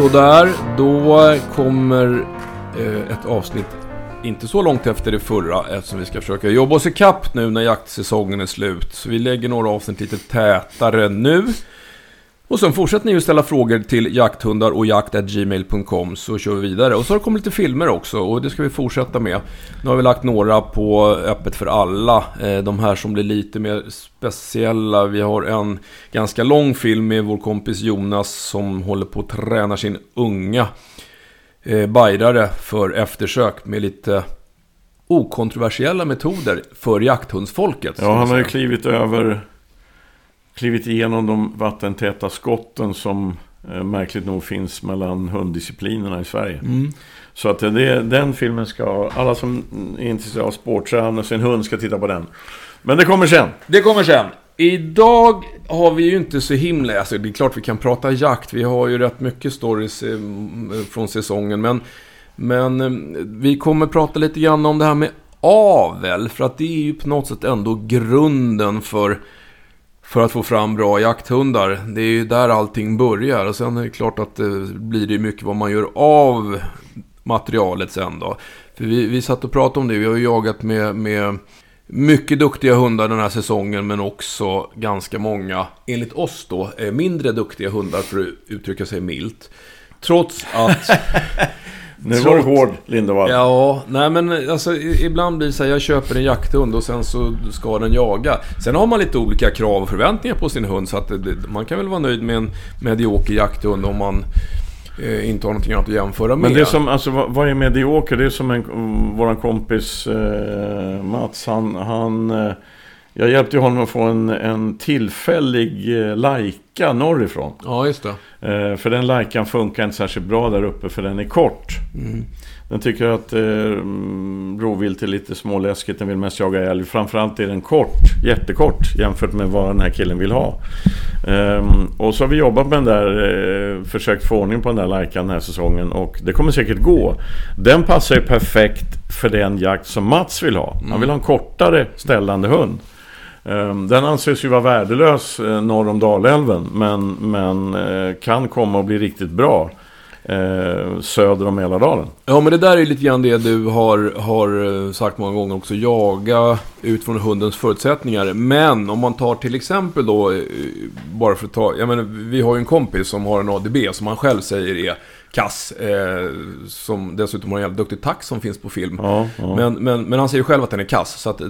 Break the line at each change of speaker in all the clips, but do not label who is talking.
Sådär, då kommer eh, ett avsnitt inte så långt efter det förra eftersom vi ska försöka jobba oss ikapp nu när jaktsäsongen är slut. Så vi lägger några avsnitt lite tätare nu. Och sen fortsätter ni att ställa frågor till jakthundar och jakt.gmail.com så kör vi vidare. Och så har det kommit lite filmer också och det ska vi fortsätta med. Nu har vi lagt några på öppet för alla. Eh, de här som blir lite mer speciella. Vi har en ganska lång film med vår kompis Jonas som håller på att träna sin unga eh, bajrare för eftersök med lite okontroversiella metoder för jakthundsfolket.
Ja, han har ju klivit över klivit igenom de vattentäta skotten som eh, märkligt nog finns mellan hunddisciplinerna i Sverige.
Mm.
Så att det, den filmen ska, alla som är intresserade av sportträning och sin hund ska titta på den. Men det kommer sen.
Det kommer sen. Idag har vi ju inte så himla, alltså det är klart vi kan prata jakt, vi har ju rätt mycket stories eh, från säsongen, men, men eh, vi kommer prata lite grann om det här med avel, för att det är ju på något sätt ändå grunden för för att få fram bra jakthundar. Det är ju där allting börjar. Och sen är det klart att det blir det mycket vad man gör av materialet sen då. För vi, vi satt och pratade om det. Vi har ju jagat med, med mycket duktiga hundar den här säsongen. Men också ganska många, enligt oss då, eh, mindre duktiga hundar för att uttrycka sig milt. Trots att
Nu var du hård, Lindevall.
Ja, nej men alltså ibland blir det så här, jag köper en jakthund och sen så ska den jaga. Sen har man lite olika krav och förväntningar på sin hund så att det, man kan väl vara nöjd med en medioker jakthund om man eh, inte har någonting annat att jämföra med.
Men det är som, alltså vad, vad är medioker? Det är som en, våran kompis eh, Mats, han, han eh, jag hjälpte honom att få en, en tillfällig eh, Leica norrifrån.
Ja, just det.
Eh, för den Leican funkar inte särskilt bra där uppe för den är kort.
Mm.
Den tycker att eh, rovvilt är lite småläskigt, den vill mest jaga älg. Framförallt är den kort, jättekort jämfört med vad den här killen vill ha. Eh, och så har vi jobbat med den där, eh, försökt få ordning på den där Leican den här säsongen och det kommer säkert gå. Den passar ju perfekt för den jakt som Mats vill ha. Han vill ha en kortare ställande hund. Ehm, den anses ju vara värdelös eh, norr om Dalälven men, men eh, kan komma att bli riktigt bra eh, söder om Mälardalen.
Ja, men det där är lite grann det du har, har sagt många gånger också. Jaga utifrån hundens förutsättningar. Men om man tar till exempel då, bara för att ta... Jag menar, vi har ju en kompis som har en ADB som han själv säger är kass. Eh, som dessutom har en jävligt duktig tax som finns på film.
Ja, ja.
Men, men, men han säger själv att den är kass. Så att,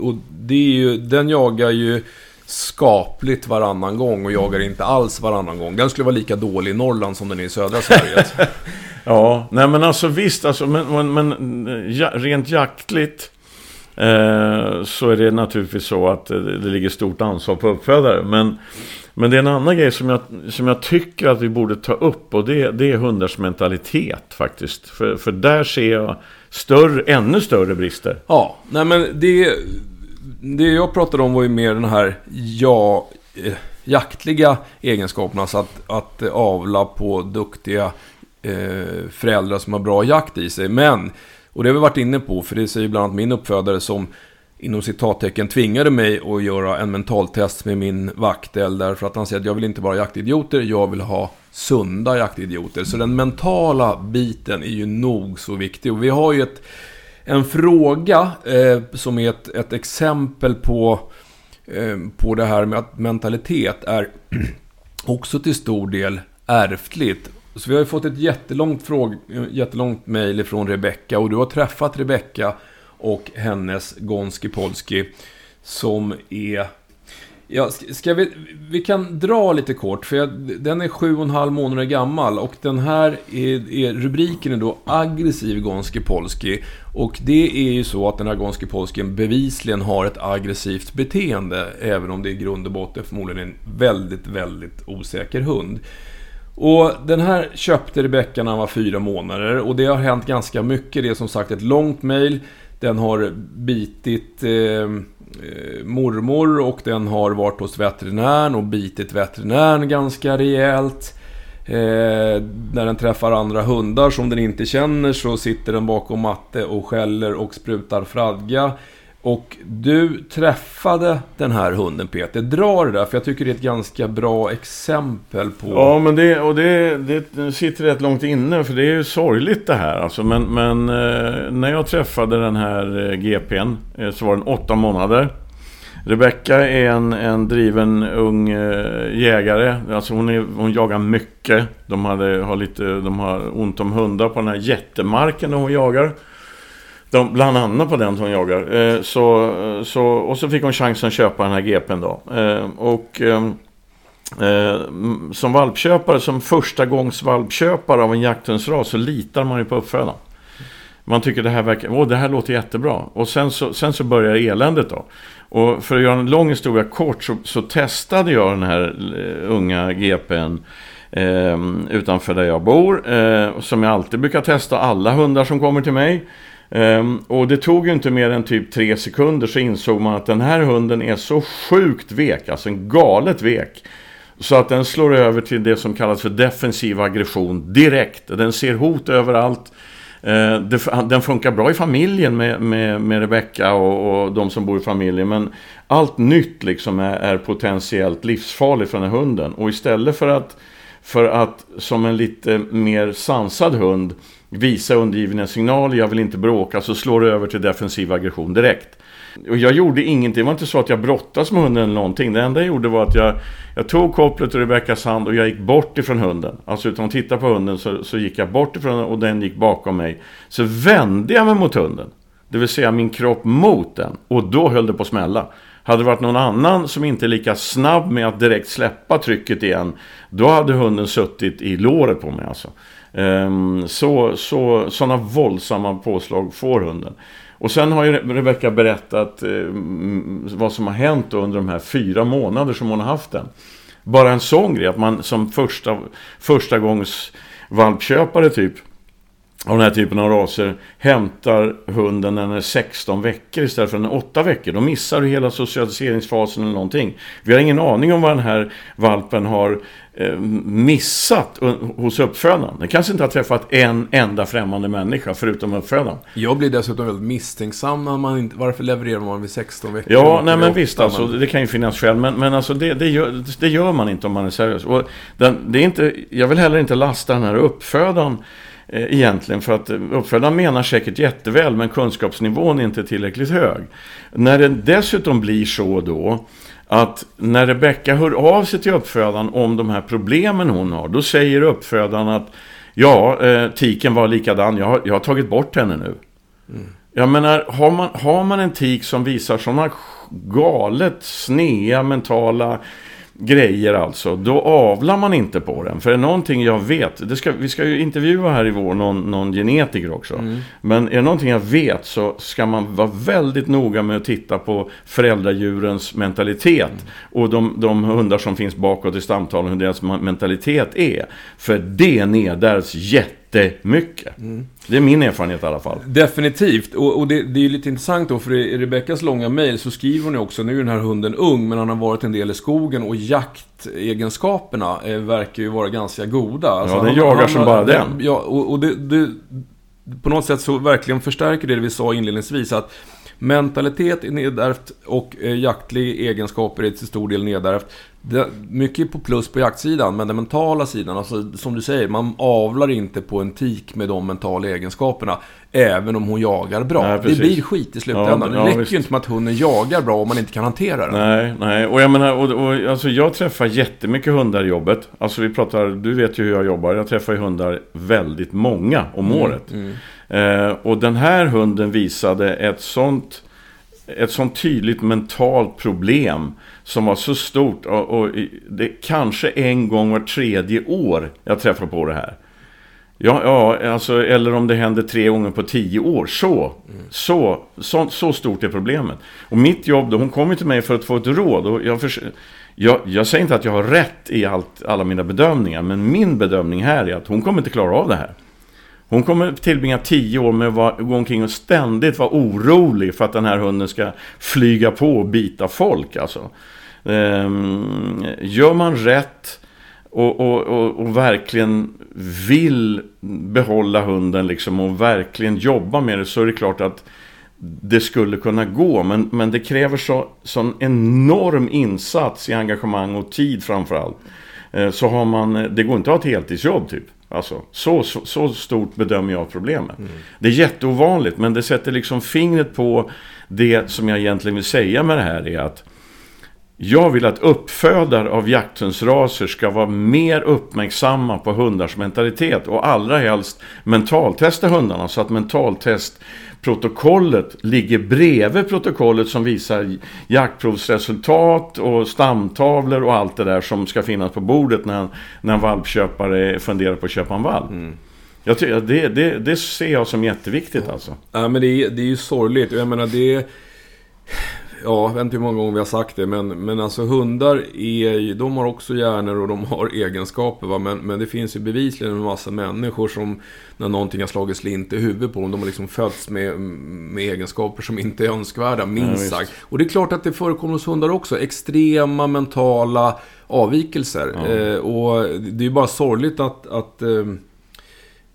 och det är ju, den jagar ju skapligt varannan gång och jagar inte alls varannan gång. Den skulle vara lika dålig i Norrland som den är i södra Sverige.
Ja, nej men alltså visst, alltså, men, men, men ja, rent jaktligt eh, så är det naturligtvis så att eh, det ligger stort ansvar på uppfödare. Men, men det är en annan grej som jag, som jag tycker att vi borde ta upp och det, det är hundars mentalitet faktiskt. För, för där ser jag större, ännu större brister.
Ja, nej men det... Det jag pratade om var ju mer den här ja, eh, jaktliga egenskaperna. Alltså att, att avla på duktiga eh, föräldrar som har bra jakt i sig. Men, och det har vi varit inne på, för det säger bland annat min uppfödare som inom citattecken tvingade mig att göra en mentaltest med min vaktel. Därför att han säger att jag vill inte vara jaktidioter, jag vill ha sunda jaktidioter. Så den mentala biten är ju nog så viktig. Och vi har ju ett en fråga eh, som är ett, ett exempel på, eh, på det här med att mentalitet är också till stor del ärftligt. Så vi har ju fått ett jättelångt, fråg, jättelångt mejl från Rebecka och du har träffat Rebecka och hennes Gonski Polski som är Ja, ska vi, vi kan dra lite kort, för jag, den är sju och en halv månader gammal och den här är, är rubriken är då aggressiv Gonski Polski. Och det är ju så att den här Gonski Polskin bevisligen har ett aggressivt beteende, även om det i grund och botten förmodligen är en väldigt, väldigt osäker hund. Och den här köpte Rebecka när han var fyra månader och det har hänt ganska mycket. Det är som sagt ett långt mail. Den har bitit eh, eh, mormor och den har varit hos veterinären och bitit veterinären ganska rejält. Eh, när den träffar andra hundar som den inte känner så sitter den bakom matte och skäller och sprutar fradga. Och du träffade den här hunden Peter. Dra det där, för jag tycker det är ett ganska bra exempel på...
Ja, men det, och det, det sitter rätt långt inne, för det är ju sorgligt det här. Alltså, men men eh, när jag träffade den här eh, GPn eh, så var den åtta månader. Rebecka är en, en driven ung eh, jägare. Alltså hon, är, hon jagar mycket. De, hade, har lite, de har ont om hundar på den här jättemarken där hon jagar. De, bland annat på den som hon jagar. Eh, så, eh, så, och så fick hon chansen att köpa den här GPn då. Eh, och ehm, eh, som valpköpare, som första gångs valpköpare av en jakthundsras så litar man ju på uppfödaren. Man tycker det här verkar, åh det här låter jättebra. Och sen så, sen så börjar eländet då. Och för att göra en lång historia kort så, så testade jag den här eh, unga GPn eh, utanför där jag bor. Eh, som jag alltid brukar testa alla hundar som kommer till mig. Um, och det tog ju inte mer än typ tre sekunder så insåg man att den här hunden är så sjukt vek, alltså en galet vek. Så att den slår över till det som kallas för defensiv aggression direkt. Den ser hot överallt. Ehm, den funkar bra i familjen med, med, med Rebecca och, och de som bor i familjen. Men allt nytt liksom är, är potentiellt livsfarligt för den här hunden. Och istället för att, för att som en lite mer sansad hund visa undergivna signaler, jag vill inte bråka, så slår det över till defensiv aggression direkt. Och jag gjorde ingenting, det var inte så att jag brottas med hunden eller någonting. Det enda jag gjorde var att jag, jag tog kopplet ur Rebeckas hand och jag gick bort ifrån hunden. Alltså utan att titta på hunden så, så gick jag bort ifrån den och den gick bakom mig. Så vände jag mig mot hunden. Det vill säga min kropp mot den. Och då höll det på att smälla. Hade det varit någon annan som inte är lika snabb med att direkt släppa trycket igen. Då hade hunden suttit i låret på mig alltså. Ehm, så, så, sådana våldsamma påslag får hunden. Och sen har ju Rebecka berättat eh, vad som har hänt under de här fyra månader som hon har haft den. Bara en sån grej, att man som första, första gångs valpköpare typ av den här typen av raser hämtar hunden när den är 16 veckor istället för den är 8 veckor. Då missar du hela socialiseringsfasen eller någonting. Vi har ingen aning om vad den här valpen har eh, missat hos uppfödaren. Den kanske inte har träffat en enda främmande människa förutom uppfödaren.
Jag blir dessutom väldigt misstänksam när man inte... Varför levererar man vid 16 veckor?
Ja, nej men visst alltså. Det kan ju finnas skäl. Men, men alltså det, det, gör, det gör man inte om man är seriös. Och den, det är inte, jag vill heller inte lasta den här uppfödaren Eh, egentligen. För att uppfödaren menar säkert jätteväl men kunskapsnivån är inte tillräckligt hög. När det dessutom blir så då att när Rebecka hör av sig till uppfödaren om de här problemen hon har, då säger uppfödaren att ja, eh, tiken var likadan, jag har, jag har tagit bort henne nu. Mm. Jag menar, har man, har man en tik som visar sådana galet snea mentala grejer alltså, då avlar man inte på den. För är någonting jag vet, det ska, vi ska ju intervjua här i vår någon, någon genetiker också. Mm. Men är det någonting jag vet så ska man vara väldigt noga med att titta på föräldradjurens mentalitet. Mm. Och de, de hundar som finns bakåt i stamtalen, hur deras mentalitet är. För det nedärvs jätte jättemycket. Mm. Det är min erfarenhet i alla fall.
Definitivt. Och, och det, det, är ju lite intressant då, för i Rebeckas långa mejl så skriver hon ju också, nu är den här hunden ung, men han har varit en del i skogen och jaktegenskaperna eh, verkar ju vara ganska goda.
Alltså, ja, den jagar han, som bara den.
Ja, och, och det, det, på något sätt så verkligen förstärker det vi sa inledningsvis, att Mentalitet är nedärvt och eh, jaktlig egenskaper är till stor del nedärvt. Det, mycket på plus på jaktsidan, men den mentala sidan, alltså som du säger, man avlar inte på en tik med de mentala egenskaperna. Även om hon jagar bra. Nej, det blir skit i slutändan. Ja, det räcker ju inte med att hunden jagar bra om man inte kan hantera den.
Nej, nej. Och jag menar, och, och, alltså jag träffar jättemycket hundar i jobbet. Alltså vi pratar, du vet ju hur jag jobbar. Jag träffar ju hundar väldigt många om mm, året. Mm. Eh, och den här hunden visade ett sånt, ett sånt tydligt mentalt problem som var så stort. Och, och det kanske en gång var tredje år jag träffar på det här. Ja, ja alltså, eller om det händer tre gånger på tio år. Så, mm. så, så, så stort är problemet. Och mitt jobb då, hon kommer till mig för att få ett råd. Och jag, förs- jag, jag säger inte att jag har rätt i allt, alla mina bedömningar. Men min bedömning här är att hon kommer inte klara av det här. Hon kommer tillbringa tio år med att gå omkring och ständigt vara orolig för att den här hunden ska flyga på och bita folk. Alltså. Ehm, gör man rätt och, och, och, och, verkligen vill behålla hunden liksom och verkligen jobba med det så är det klart att det skulle kunna gå. Men, men det kräver så, sån enorm insats i engagemang och tid framförallt. Eh, så har man, det går inte att ha ett heltidsjobb typ. Alltså, så, så, så stort bedömer jag problemet. Mm. Det är jätteovanligt men det sätter liksom fingret på det som jag egentligen vill säga med det här är att jag vill att uppfödare av jakthundsraser ska vara mer uppmärksamma på hundars mentalitet och allra helst mentaltesta hundarna så att mentaltest mentaltestprotokollet ligger bredvid protokollet som visar jaktprovsresultat och stamtavlor och allt det där som ska finnas på bordet när, när en valpköpare funderar på att köpa en valp. Mm. Jag tycker, det, det, det ser jag som jätteviktigt alltså.
Ja, men det är, det är ju sorgligt. Jag menar, det ja, jag vet inte hur många gånger vi har sagt det, men, men alltså hundar är de har också hjärnor och de har egenskaper. Va? Men, men det finns ju bevisligen en massa människor som, när någonting har slagit slint i huvudet på dem, de har liksom fötts med, med egenskaper som inte är önskvärda, minst ja, sagt. Och det är klart att det förekommer hos hundar också. Extrema mentala avvikelser. Ja. Eh, och det är ju bara sorgligt att, att eh,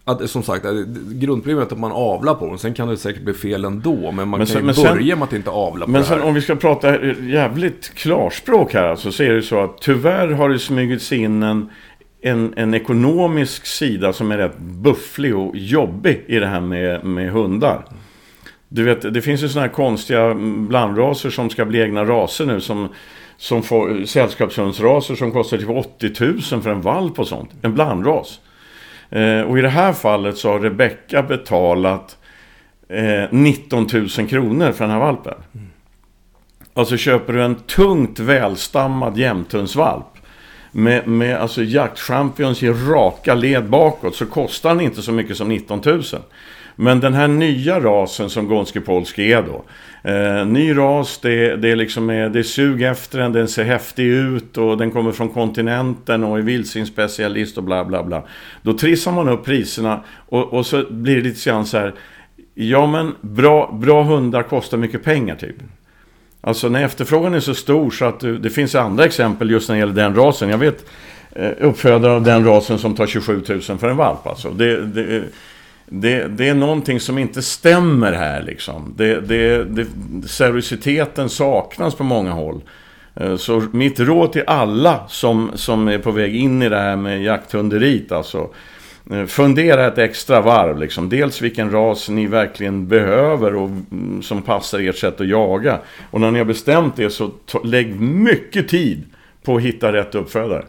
att, som sagt, grundproblemet är att man avlar på dem. Sen kan det säkert bli fel ändå. Men man men kan ju sen, börja med att inte avla på
Men sen om vi ska prata jävligt klarspråk här alltså, så är det så att tyvärr har det smugits in en, en, en ekonomisk sida som är rätt bufflig och jobbig i det här med, med hundar. Du vet, det finns ju sådana här konstiga blandraser som ska bli egna raser nu som som får sällskapshundsraser som kostar typ 80 000 för en valp och sånt. En blandras. Eh, och i det här fallet så har Rebecca betalat eh, 19 000 kronor för den här valpen. Mm. Alltså köper du en tungt välstammad jämthundsvalp med, med alltså jaktchampions i raka led bakåt så kostar den inte så mycket som 19 000. Men den här nya rasen som Gonski Polski är då. Eh, ny ras, det, det, är liksom, eh, det är sug efter den, den ser häftig ut och den kommer från kontinenten och är vildsvinsspecialist och bla bla bla. Då trissar man upp priserna och, och så blir det lite grann så här. Ja men bra, bra hundar kostar mycket pengar typ. Alltså när efterfrågan är så stor så att det finns andra exempel just när det gäller den rasen. Jag vet eh, uppfödare av den rasen som tar 27 000 för en valp alltså. Det, det, det, det, är någonting som inte stämmer här liksom. Det, det, det, seriositeten saknas på många håll. Eh, så mitt råd till alla som, som är på väg in i det här med jakthunderit, alltså. Eh, fundera ett extra varv liksom. Dels vilken ras ni verkligen behöver och mm, som passar ert sätt att jaga. Och när ni har bestämt det så lägg mycket tid på att hitta rätt uppfödare.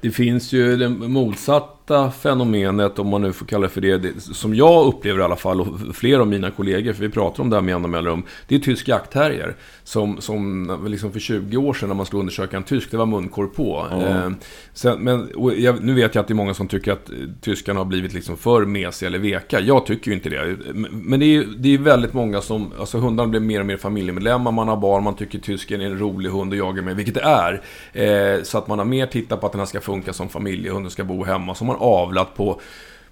Det finns ju den motsatta fenomenet, om man nu får kalla det för det, det, som jag upplever i alla fall, och flera av mina kollegor, för vi pratar om det här med jämna mellanrum, det är tysk jaktterrier. Som, som liksom för 20 år sedan när man skulle undersöka en tysk, det var munkorg på. Mm. Eh, sen, men, jag, nu vet jag att det är många som tycker att tyskarna har blivit liksom för mesiga eller veka. Jag tycker ju inte det. Men det är, det är väldigt många som, alltså hundarna blir mer och mer familjemedlemmar, man har barn, man tycker tysken är en rolig hund att jaga med, vilket det är. Eh, så att man har mer tittat på att den här ska funka som familjehund, den ska bo hemma, så man avlat på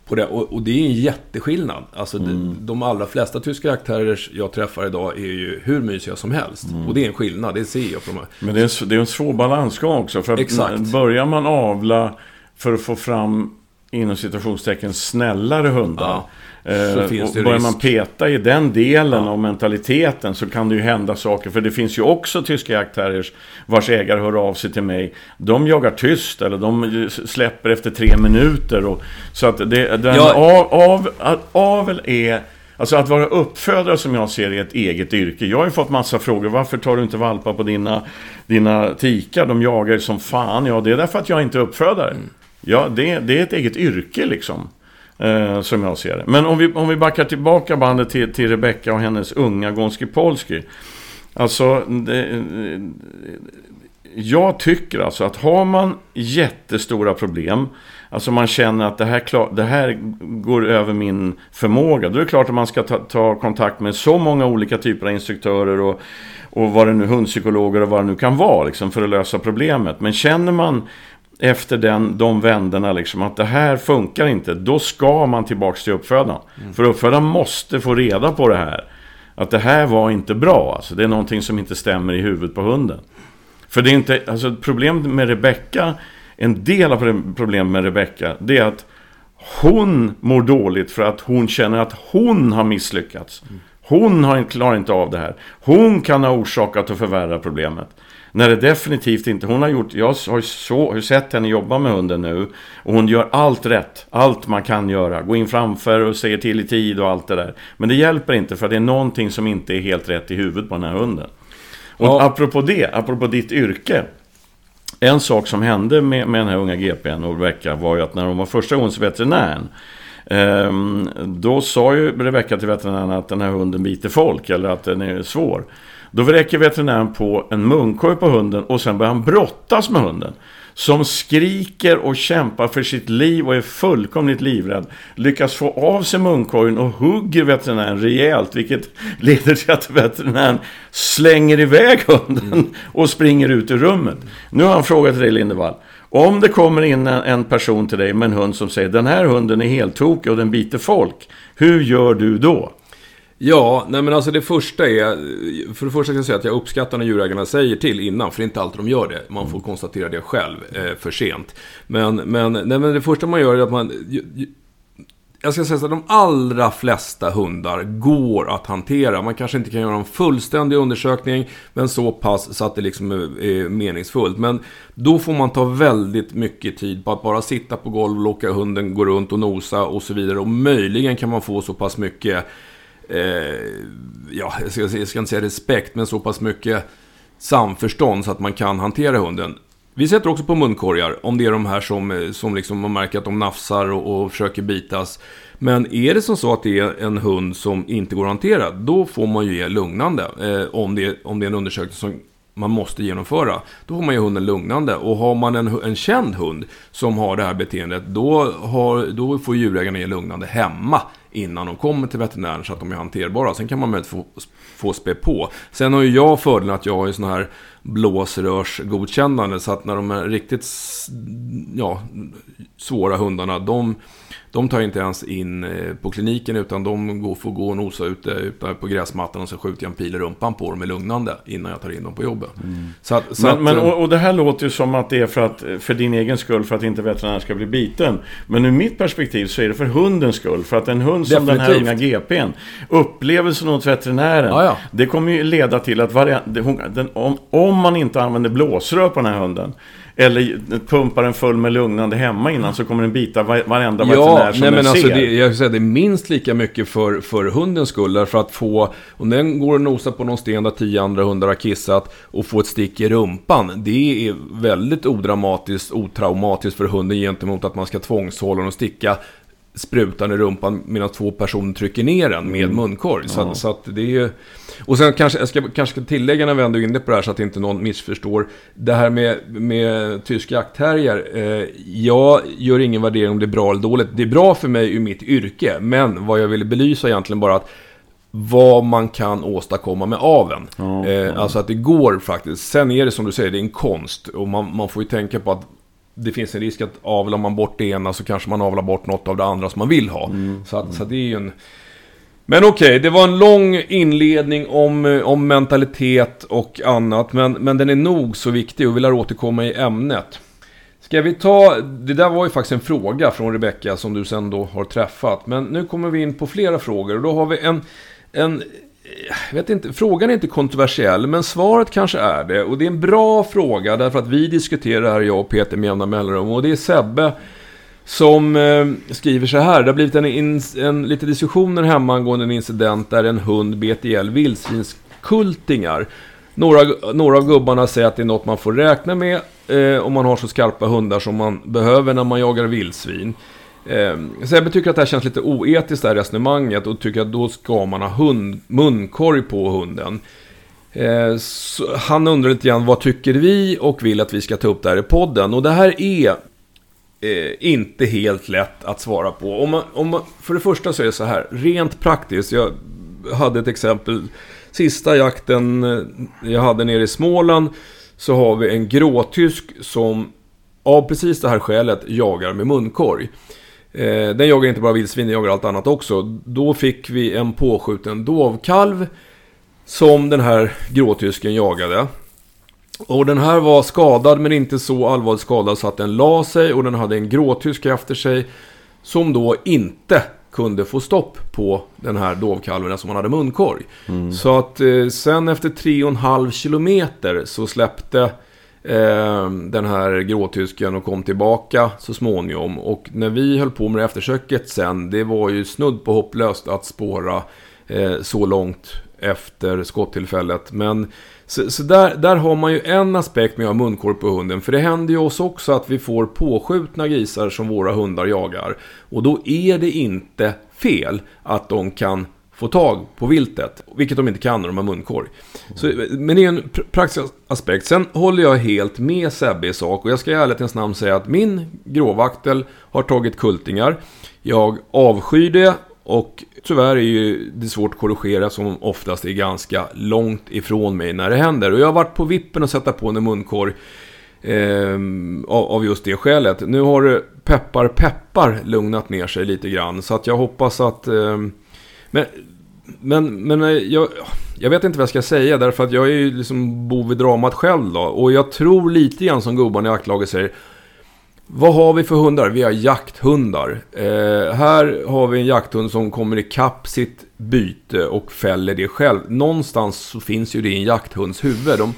på det. Och, och, det är en jätteskillnad. Alltså mm. de, de allra flesta tyska jaktterriers jag träffar idag är ju hur mysiga som helst. Mm. Och det är en skillnad, det ser jag på de här.
Men det är, en, det är en svår balansgång också. För Exakt. börjar man avla för att få fram inom citationstecken snällare hundar. Ja. Eh, börjar man peta i den delen ja. av mentaliteten så kan det ju hända saker. För det finns ju också tyska jaktterriers vars ägare hör av sig till mig. De jagar tyst eller de släpper efter tre minuter. Och, så att det, den ja. av, av, avel är... Alltså att vara uppfödare som jag ser är ett eget yrke. Jag har ju fått massa frågor. Varför tar du inte valpar på dina, dina tikar? De jagar som fan. Ja, det är därför att jag inte är uppfödare. Mm. Ja, det, det är ett eget yrke liksom. Eh, som jag ser det. Men om vi, om vi backar tillbaka bandet till, till Rebecca och hennes unga Gonski Polski. Alltså, det, eh, jag tycker alltså att har man jättestora problem, alltså man känner att det här, klar, det här går över min förmåga, då är det klart att man ska ta, ta kontakt med så många olika typer av instruktörer och, och vad det nu, hundpsykologer och vad det nu kan vara, liksom, för att lösa problemet. Men känner man efter den, de vändorna liksom, att det här funkar inte, då ska man tillbaka till uppfödaren. Mm. För uppfödaren måste få reda på det här. Att det här var inte bra, alltså, det är någonting som inte stämmer i huvudet på hunden. För det är inte, alltså problemet med Rebecka, en del av problemet med Rebecka, det är att hon mår dåligt för att hon känner att hon har misslyckats. Mm. Hon har, klarar inte av det här. Hon kan ha orsakat och förvärra problemet. När det definitivt inte... Hon har gjort... Jag har, så, har sett henne jobba med hunden nu. Och hon gör allt rätt. Allt man kan göra. Gå in framför och säger till i tid och allt det där. Men det hjälper inte för det är någonting som inte är helt rätt i huvudet på den här hunden. Och ja. apropå det, apropå ditt yrke. En sak som hände med, med den här unga GPn och Rebecka var ju att när hon var första gångs veterinären Um, då sa ju Rebecka till veterinären att den här hunden biter folk eller att den är svår. Då räcker veterinären på en munkorg på hunden och sen börjar han brottas med hunden. Som skriker och kämpar för sitt liv och är fullkomligt livrädd. Lyckas få av sig munkorgen och hugger veterinären rejält. Vilket leder till att veterinären slänger iväg hunden och springer ut ur rummet. Nu har han frågat dig Lindevall. Om det kommer in en person till dig med en hund som säger den här hunden är helt tokig och den biter folk. Hur gör du då?
Ja, nej men alltså det första är... För det första kan jag säga att jag uppskattar när djurägarna säger till innan, för det är inte alltid de gör det. Man får konstatera det själv eh, för sent. Men, men, nej, men det första man gör är att man... Jag ska säga så att de allra flesta hundar går att hantera. Man kanske inte kan göra en fullständig undersökning, men så pass så att det liksom är meningsfullt. Men då får man ta väldigt mycket tid på att bara sitta på golv, låta hunden gå runt och nosa och så vidare. Och möjligen kan man få så pass mycket Eh, ja, jag ska, jag ska inte säga respekt, men så pass mycket samförstånd så att man kan hantera hunden. Vi sätter också på munkorgar om det är de här som, eh, som liksom man märker att de nafsar och, och försöker bitas. Men är det som så att det är en hund som inte går att hantera, då får man ju ge lugnande. Eh, om, det, om det är en undersökning som man måste genomföra. Då har man ju hunden lugnande. Och har man en, en känd hund som har det här beteendet, då, har, då får djurägarna ge lugnande hemma innan de kommer till veterinären så att de är hanterbara. Sen kan man möjligtvis få, få spä på. Sen har ju jag fördelen att jag har ju sån här blåsrörsgodkännande så att när de är riktigt ja, svåra hundarna, de de tar inte ens in eh, på kliniken utan de går, får gå och nosa ute, ute på gräsmattan och så skjuter jag en pil i rumpan på dem med lugnande innan jag tar in dem på jobbet. Mm.
Så att, så men, att, men och, och, det här låter ju som att det är för, att, för din egen skull, för att inte veterinären ska bli biten. Men ur mitt perspektiv så är det för hundens skull. För att en hund som Definitivt. den här unga GPn, upplevelsen hos veterinären, ja, ja. det kommer ju leda till att varje, den, om, om man inte använder blåsrör på den här hunden, eller pumpar den full med lugnande hemma innan så kommer den bita varenda ja, veterinär som nej, den men alltså ser.
Det, jag säga, det är minst lika mycket för, för hundens skull. Därför att få, om den går och nosar på någon sten där tio andra hundar har kissat och får ett stick i rumpan. Det är väldigt odramatiskt, otraumatiskt för hunden gentemot att man ska tvångshålla den och sticka sprutan i rumpan medan två personer trycker ner den med mm. munkorg. Så, ja. så, att det är ju... Och sen kanske jag ska, kanske ska tillägga när vi ändå är inne på det här så att inte någon missförstår. Det här med, med tysk jaktterrier. Eh, jag gör ingen värdering om det är bra eller dåligt. Det är bra för mig i mitt yrke. Men vad jag ville belysa egentligen bara att vad man kan åstadkomma med aven. Ja, eh, Alltså att det går faktiskt. Sen är det som du säger, det är en konst. Och man, man får ju tänka på att det finns en risk att avlar man bort det ena så kanske man avlar bort något av det andra som man vill ha. Mm. Så, att, så det är ju en... Men okej, okay, det var en lång inledning om, eh, om mentalitet och annat. Men, men den är nog så viktig och vi lär återkomma i ämnet. Ska vi ta, det där var ju faktiskt en fråga från Rebecka som du sen då har träffat. Men nu kommer vi in på flera frågor och då har vi en, en jag vet inte, frågan är inte kontroversiell, men svaret kanske är det. Och det är en bra fråga därför att vi diskuterar här, jag och Peter med jämna mellanrum. Och det är Sebbe som eh, skriver så här. Det har blivit en, en, en, lite diskussioner hemma angående en incident där en hund bet ihjäl vildsvinskultingar. Några, några av gubbarna säger att det är något man får räkna med eh, om man har så skarpa hundar som man behöver när man jagar vildsvin. Ehm, så Sebbe tycker att det här känns lite oetiskt, det här resonemanget, och tycker att då ska man ha hund, munkorg på hunden. Ehm, så han undrar lite grann, vad tycker vi? Och vill att vi ska ta upp det här i podden. Och det här är eh, inte helt lätt att svara på. Om man, om man, för det första så är det så här, rent praktiskt. Jag hade ett exempel. Sista jakten eh, jag hade nere i Småland så har vi en gråtysk som av precis det här skälet jagar med munkorg. Eh, den jagar inte bara vildsvin, den jagar allt annat också. Då fick vi en påskjuten dovkalv som den här gråtysken jagade. Och den här var skadad men inte så allvarligt skadad så att den la sig och den hade en gråtysk efter sig som då inte kunde få stopp på den här dovkalven som han hade munkorg. Så att eh, sen efter 3,5 kilometer så släppte Ehm, den här gråtysken och kom tillbaka så småningom. Och när vi höll på med eftersöket sen, det var ju snudd på hopplöst att spåra eh, så långt efter skottillfället. Men så, så där, där har man ju en aspekt med att ha munkorg på hunden. För det händer ju oss också att vi får påskjutna grisar som våra hundar jagar. Och då är det inte fel att de kan få tag på viltet. Vilket de inte kan när de har munkorg. Så, men det är en pr- praktisk aspekt. Sen håller jag helt med Sebbe i sak. Och jag ska i ärlighetens namn säga att min gråvaktel har tagit kultingar. Jag avskyr det. Och tyvärr är ju det svårt att korrigera som oftast är ganska långt ifrån mig när det händer. Och jag har varit på vippen att sätta på en munkorg. Ehm, av, av just det skälet. Nu har peppar peppar lugnat ner sig lite grann. Så att jag hoppas att... eh, men, men, men eh, jag, jag vet inte vad jag ska säga därför att jag är ju liksom bov i dramat själv då. Och jag tror lite grann som gubbarna i jaktlaget säger. Vad har vi för hundar? Vi har jakthundar. Eh, här har vi en jakthund som kommer ikapp sitt byte och fäller det själv. Någonstans så finns ju det i en jakthunds huvud. De,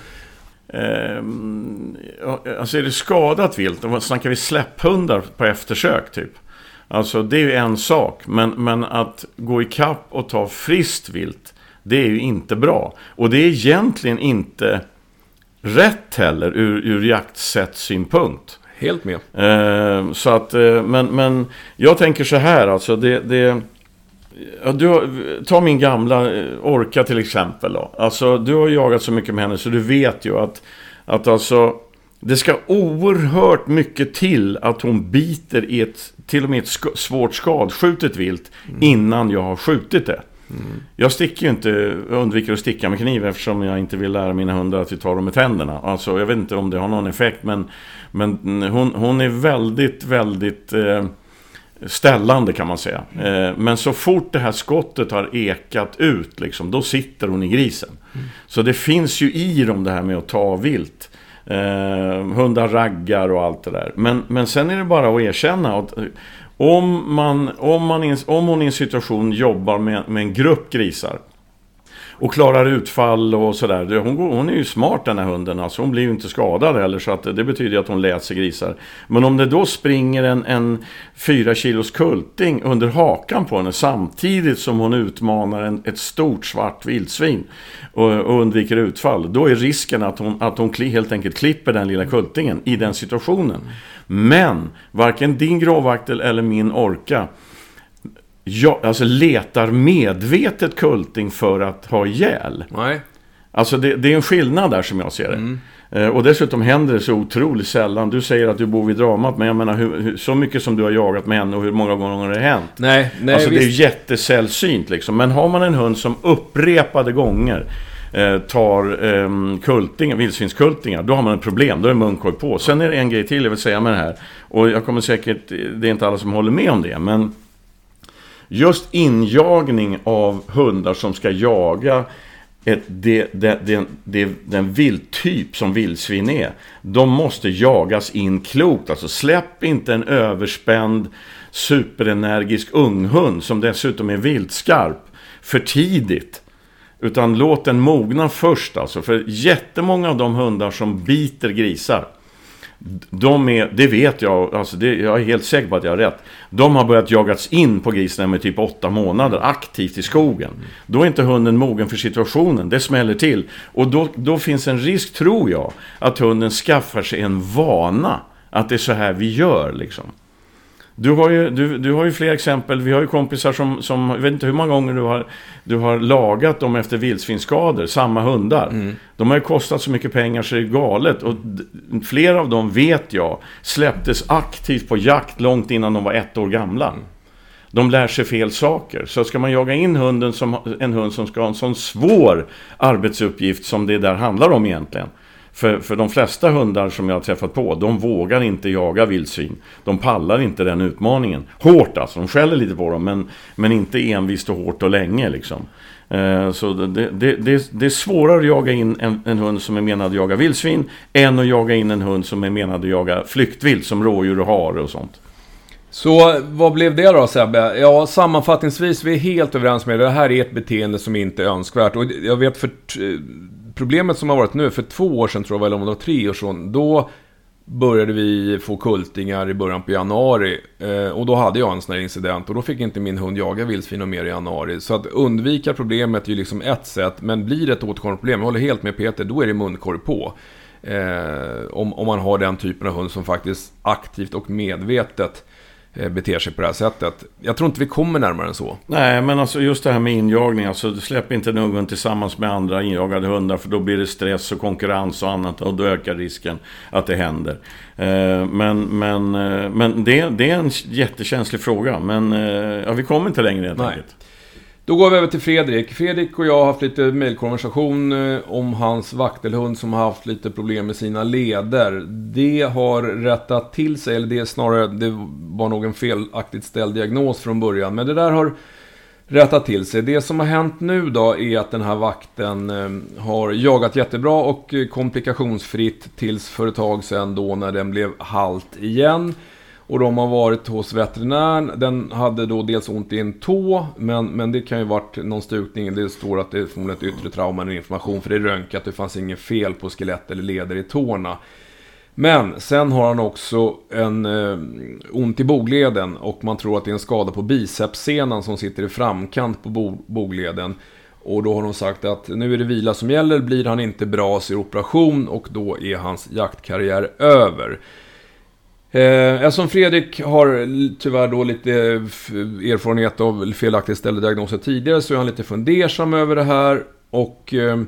Eh, alltså är det skadat vilt, snackar vi släpphundar på eftersök typ. Alltså det är ju en sak, men, men att gå ikapp och ta friskt vilt, det är ju inte bra. Och det är egentligen inte rätt heller ur, ur jaktsättssynpunkt.
helt med.
Eh, så att, eh, men, men jag tänker så här alltså. Det, det, ja, du har, ta min gamla eh, Orka till exempel då. Alltså du har jagat så mycket med henne så du vet ju att, att alltså det ska oerhört mycket till att hon biter i ett, till och med ett sk- svårt skadskjutet vilt innan jag har skjutit det. Jag sticker ju inte, undviker att sticka med kniv eftersom jag inte vill lära mina hundar att vi tar dem med tänderna. Alltså jag vet inte om det har någon effekt men, men hon, hon är väldigt, väldigt eh, ställande kan man säga. Eh, men så fort det här skottet har ekat ut liksom, då sitter hon i grisen. Så det finns ju i dem det här med att ta vilt. Eh, hundar raggar och allt det där. Men, men sen är det bara att erkänna att eh, om, man, om, man om hon i en situation jobbar med, med en grupp grisar och klarar utfall och sådär. Hon, går- hon är ju smart den här hunden. Alltså hon blir ju inte skadad heller. Så att det betyder att hon läser grisar. Men om det då springer en, en 4 kilos kulting under hakan på henne. Samtidigt som hon utmanar en, ett stort svart vildsvin. Och, och undviker utfall. Då är risken att hon, att hon kli, helt enkelt klipper den lilla kultingen i den situationen. Men varken din gråvaktel eller min orka Ja, alltså letar medvetet kulting för att ha ihjäl.
Nej.
Alltså det, det är en skillnad där som jag ser det. Eh, och dessutom händer det så otroligt sällan. Du säger att du bor vid dramat, men jag menar hur, hur, så mycket som du har jagat med henne och hur många gånger har det hänt?
Nej, nej
alltså det är
visst.
jättesällsynt liksom. Men har man en hund som upprepade gånger eh, tar eh, kultingar, vildsvinskultingar, då har man ett problem. Då är munkorg på. Sen är det en grej till jag vill säga med det här. Och jag kommer säkert, det är inte alla som håller med om det, men Just injagning av hundar som ska jaga ett, det, det, det, det, den vilttyp som vildsvin är. De måste jagas in klokt. Alltså släpp inte en överspänd superenergisk unghund som dessutom är viltskarp för tidigt. Utan låt den mogna först alltså. För jättemånga av de hundar som biter grisar de är, det vet jag, alltså det, jag är helt säker på att jag har rätt. De har börjat jagats in på grisen med typ åtta månader aktivt i skogen. Då är inte hunden mogen för situationen, det smäller till. Och då, då finns en risk, tror jag, att hunden skaffar sig en vana. Att det är så här vi gör liksom. Du har ju, du, du har ju fler exempel. Vi har ju kompisar som, som, jag vet inte hur många gånger du har, du har lagat dem efter vildsvinsskador, samma hundar. De har ju kostat så mycket pengar så det är galet. Och flera av dem vet jag släpptes aktivt på jakt långt innan de var ett år gamla. De lär sig fel saker. Så ska man jaga in hunden som, en hund som ska ha en sån svår arbetsuppgift som det där handlar om egentligen. För, för de flesta hundar som jag har träffat på, de vågar inte jaga vildsvin. De pallar inte den utmaningen. Hårt alltså, de skäller lite på dem, men, men inte envist och hårt och länge liksom. Eh, så det, det, det, det är svårare att jaga in en, en hund som är menad att jaga vildsvin än att jaga in en hund som är menad att jaga flyktvilt som rådjur och hare och sånt.
Så vad blev det då Sebbe? Ja, sammanfattningsvis, vi är helt överens med det. Det här är ett beteende som inte är önskvärt. Och jag vet för problemet som har varit nu, för två år sedan tror jag, eller om det var tre år sedan, då började vi få kultingar i början på januari. Eh, och då hade jag en sån här incident och då fick inte min hund jaga vildsvin mer i januari. Så att undvika problemet är ju liksom ett sätt, men blir det ett återkommande problem, jag håller helt med Peter, då är det munkorg på. Eh, om, om man har den typen av hund som faktiskt aktivt och medvetet Eh, beter sig på det här sättet. Jag tror inte vi kommer närmare än så.
Nej, men alltså just det här med injagning. Alltså släpp inte en hund tillsammans med andra injagade hundar. För då blir det stress och konkurrens och annat. Och då ökar risken att det händer. Eh, men, men, eh, men det, det är en jättekänslig fråga. Men ja, vi kommer inte längre helt enkelt.
Då går vi över till Fredrik. Fredrik och jag har haft lite mejlkonversation eh, om hans vaktelhund som har haft lite problem med sina leder. Det har rättat till sig, eller det är snarare, det var nog en felaktigt ställd diagnos från början. Men det där har rättat till sig. Det som har hänt nu då är att den här vakten eh, har jagat jättebra och eh, komplikationsfritt tills för ett tag sedan då när den blev halt igen. Och de har varit hos veterinären. Den hade då dels ont i en tå, men, men det kan ju varit någon stukning. Det står att det är förmodligen ett yttre trauma eller inflammation, för det är röntgat. Det fanns inget fel på skelett eller leder i tårna. Men sen har han också en eh, ont i bogleden och man tror att det är en skada på bicepssenan som sitter i framkant på bo bogleden. Och då har de sagt att nu är det vila som gäller, blir han inte bra så är operation och då är hans jaktkarriär över. Eh, eftersom Fredrik har tyvärr då lite erfarenhet av felaktigt ställda diagnoser tidigare så är han lite fundersam över det här. Och eh,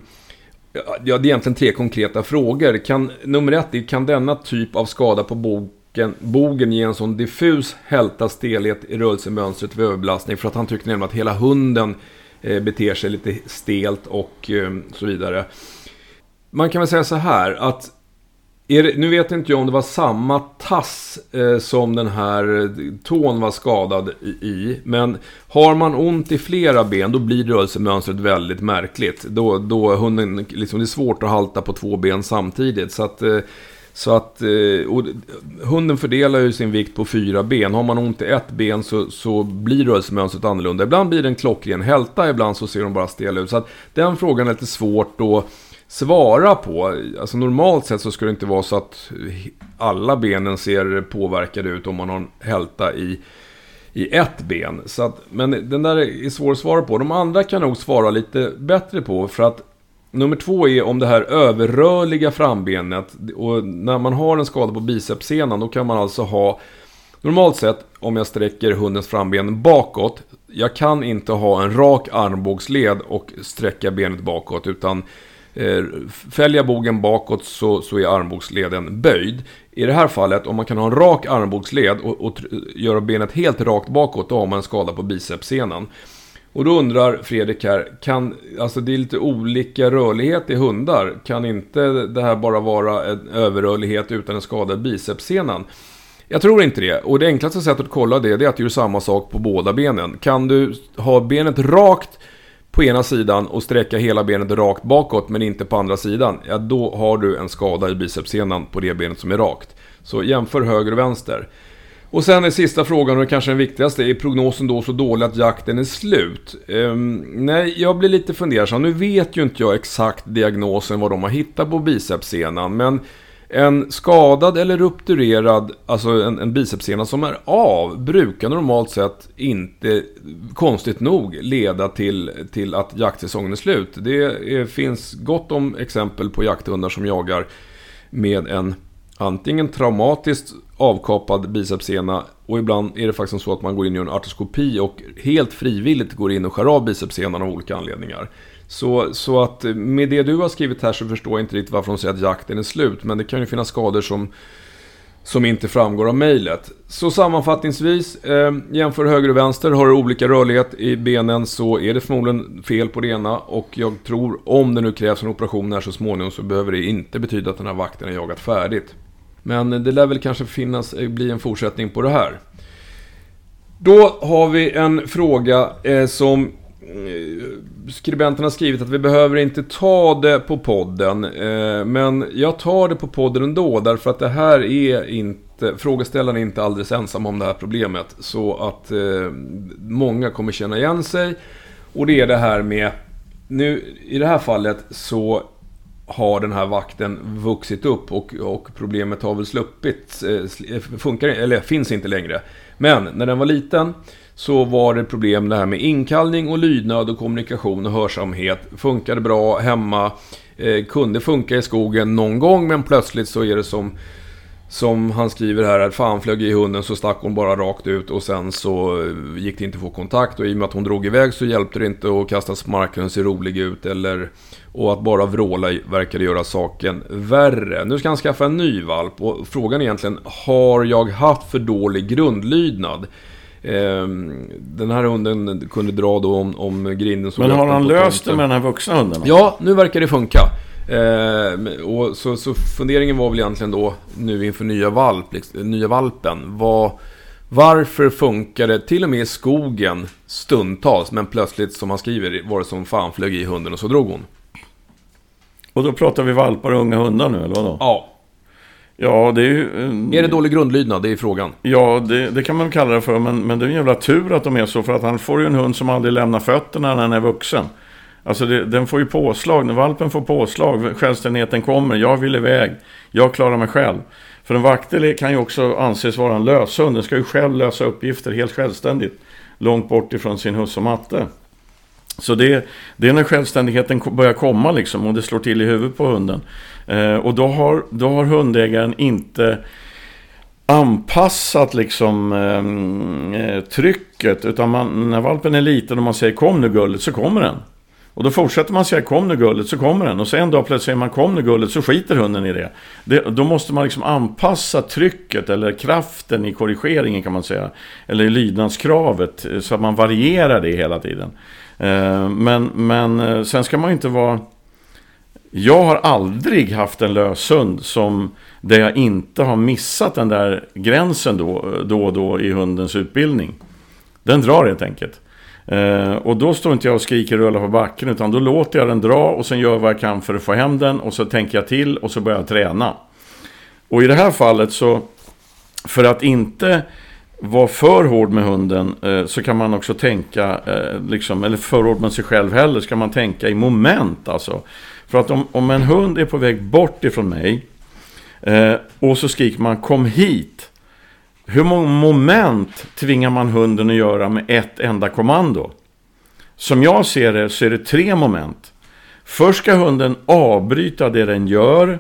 ja, det är egentligen tre konkreta frågor. Kan, nummer ett är kan denna typ av skada på boken, bogen ge en sån diffus hälta stelhet i rörelsemönstret vid överbelastning? För att han tycker nämligen att hela hunden eh, beter sig lite stelt och eh, så vidare. Man kan väl säga så här att det, nu vet inte jag om det var samma tass eh, som den här eh, tån var skadad i, Men har man ont i flera ben då blir rörelsemönstret väldigt märkligt. Då, då hunden, liksom, det är svårt att halta på två ben samtidigt. Så att, eh, så att eh, hunden fördelar ju sin vikt på fyra ben. Har man ont i ett ben så, så blir rörelsemönstret annorlunda. Ibland blir det en klockren hälta, ibland så ser de bara stela ut. Så att den frågan är lite svårt att svara på. Alltså normalt sett så ska det inte vara så att alla benen ser påverkade ut om man har en hälta i, i ett ben. Så att, men den där är svår att svara på. De andra kan nog svara lite bättre på. För att nummer två är om det här överrörliga frambenet. Och när man har en skada på bicepssenan då kan man alltså ha Normalt sett, om jag sträcker hundens framben bakåt, jag kan inte ha en rak armbågsled och sträcka benet bakåt, utan Eh, Fälja bogen bakåt så, så är armbågsleden böjd. I det här fallet, om man kan ha en rak armbågsled och, och göra benet helt rakt bakåt, då har man en skada på bicepssenan. Och då undrar Fredrik här, kan, alltså det är lite olika rörlighet i hundar. Kan inte det här bara vara en överrörlighet utan en skadad bicepssenan? Jag tror inte det. Och det enklaste sättet att kolla det, det är att göra samma sak på båda benen. Kan du ha benet rakt på ena sidan och sträcka hela benet rakt bakåt men inte på andra sidan, ja då har du en skada i bicepssenan på det benet som är rakt. Så jämför höger och vänster. Och sen är sista frågan, och kanske den viktigaste, är prognosen då så dålig att jakten är slut? Um, nej, jag blir lite fundersam. Nu vet ju inte jag exakt diagnosen vad de har hittat på bicepssenan, men en skadad eller rupturerad, alltså en, en bicepssena som är av, brukar normalt sett inte, konstigt nog, leda till, till att jaktsäsongen är slut. Det är, finns gott om exempel på jakthundar som jagar med en antingen traumatiskt avkapad bicepssena och ibland är det faktiskt så att man går in i en artroskopi och helt frivilligt går in och skär av bicepssenan av olika anledningar. Så, så att eh, med det du har skrivit här så förstår jag inte riktigt varför de säger att jakten är slut. Men det kan ju finnas skador som, som inte framgår av mejlet. Så sammanfattningsvis, eh, jämför höger och vänster. Har du olika rörlighet i benen så är det förmodligen fel på det ena. Och jag tror, om det nu krävs en operation här så småningom så behöver det inte betyda att den här vakten har jagat färdigt. Men eh, det lär väl kanske finnas, eh, bli en fortsättning på det här. Då har vi en fråga eh, som Eh, skribenten har skrivit att vi behöver inte ta det på podden. Eh, men jag tar det på podden ändå därför att det här är inte frågeställaren är inte alldeles ensam om det här problemet. Så att eh, många kommer känna igen sig. Och det är det här med... Nu, i det här fallet så har den här vakten vuxit upp och, och problemet har väl sluppit. Funkar, eller finns inte längre. Men när den var liten så var det problem det här med inkallning och lydnad och kommunikation och hörsamhet. Funkade bra hemma, eh, kunde funka i skogen någon gång men plötsligt så är det som som han skriver här att fan flög i hunden så stack hon bara rakt ut och sen så eh, gick det inte att få kontakt och i och med att hon drog iväg så hjälpte det inte att kasta smarken och se rolig ut eller och att bara vråla verkade göra saken värre. Nu ska han skaffa en ny valp och frågan är egentligen har jag haft för dålig grundlydnad? Ehm, den här hunden kunde dra då om, om grinden
Men har han löst det med den här vuxna hunden?
Ja, nu verkar det funka. Eh, och så, så funderingen var väl egentligen då nu inför nya, valp, liksom, nya valpen. Vad, varför funkar det till och med i skogen stundtals men plötsligt som han skriver var det som fan flög i hunden och så drog hon.
Och då pratar vi valpar och unga hundar nu eller vadå?
Ja.
Ja, det är ju...
Är det dålig grundlydnad? Det är frågan.
Ja, det, det, kan man kalla det för. Men, men det är en jävla tur att de är så. För att han får ju en hund som aldrig lämnar fötterna när han är vuxen. Alltså det, den får ju påslag. När valpen får påslag, självständigheten kommer. Jag vill iväg. Jag klarar mig själv. För en vaktel kan ju också anses vara en löshund. Den ska ju själv lösa uppgifter helt självständigt. Långt bort ifrån sin husse och matte. Så det, det är när självständigheten börjar komma liksom och det slår till i huvudet på hunden. Eh, och då har, då har hundägaren inte anpassat liksom eh, eh trycket. Utan man, när valpen är liten och man säger kom nu gullet så kommer den. Och då fortsätter man säga kom nu gullet så kommer den. Och så en dag plötsligt säger man kom nu gullet så skiter hunden i det. det. Då måste man liksom anpassa trycket eller kraften i korrigeringen kan man säga. Eller i lydnadskravet eh, så att man varierar det hela tiden. Eh, men, men eh, sen ska man inte vara... Jag har aldrig haft en löshund som där jag inte har missat den där gränsen då, då och då i hundens utbildning. Den drar helt enkelt. Eh, och då står inte jag och skriker och rullar på backen utan då låter jag den dra och sen gör jag vad jag kan för att få hem den och så tänker jag till och så börjar jag träna. Och i det här fallet så, för att inte vara för hård med hunden eh, så kan man också tänka, eh, liksom, eller för hård med sig själv heller, ska man tänka i moment alltså. För att om, om en hund är på väg bort ifrån mig eh, och så skriker man kom hit. Hur många moment tvingar man hunden att göra med ett enda kommando? Som jag ser det så är det tre moment. Först ska hunden avbryta det den gör.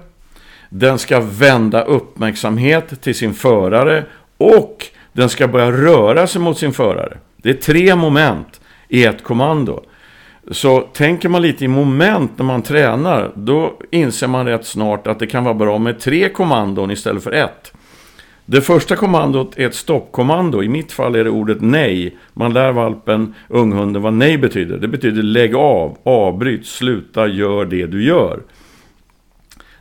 Den ska vända uppmärksamhet till sin förare och den ska börja röra sig mot sin förare. Det är tre moment i ett kommando. Så tänker man lite i moment när man tränar, då inser man rätt snart att det kan vara bra med tre kommandon istället för ett. Det första kommandot är ett stoppkommando. I mitt fall är det ordet nej. Man lär valpen, unghunden, vad nej betyder. Det betyder lägg av, avbryt, sluta, gör det du gör.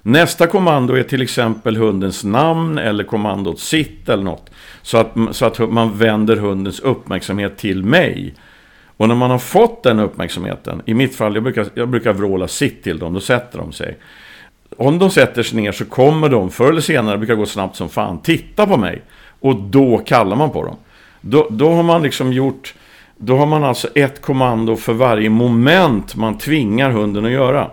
Nästa kommando är till exempel hundens namn eller kommandot sitt eller något. Så att, så att man vänder hundens uppmärksamhet till mig. Och när man har fått den uppmärksamheten, i mitt fall, jag brukar, jag brukar vråla sitt till dem, då sätter de sig. Om de sätter sig ner så kommer de, förr eller senare, det brukar gå snabbt som fan, titta på mig. Och då kallar man på dem. Då, då har man liksom gjort, då har man alltså ett kommando för varje moment man tvingar hunden att göra.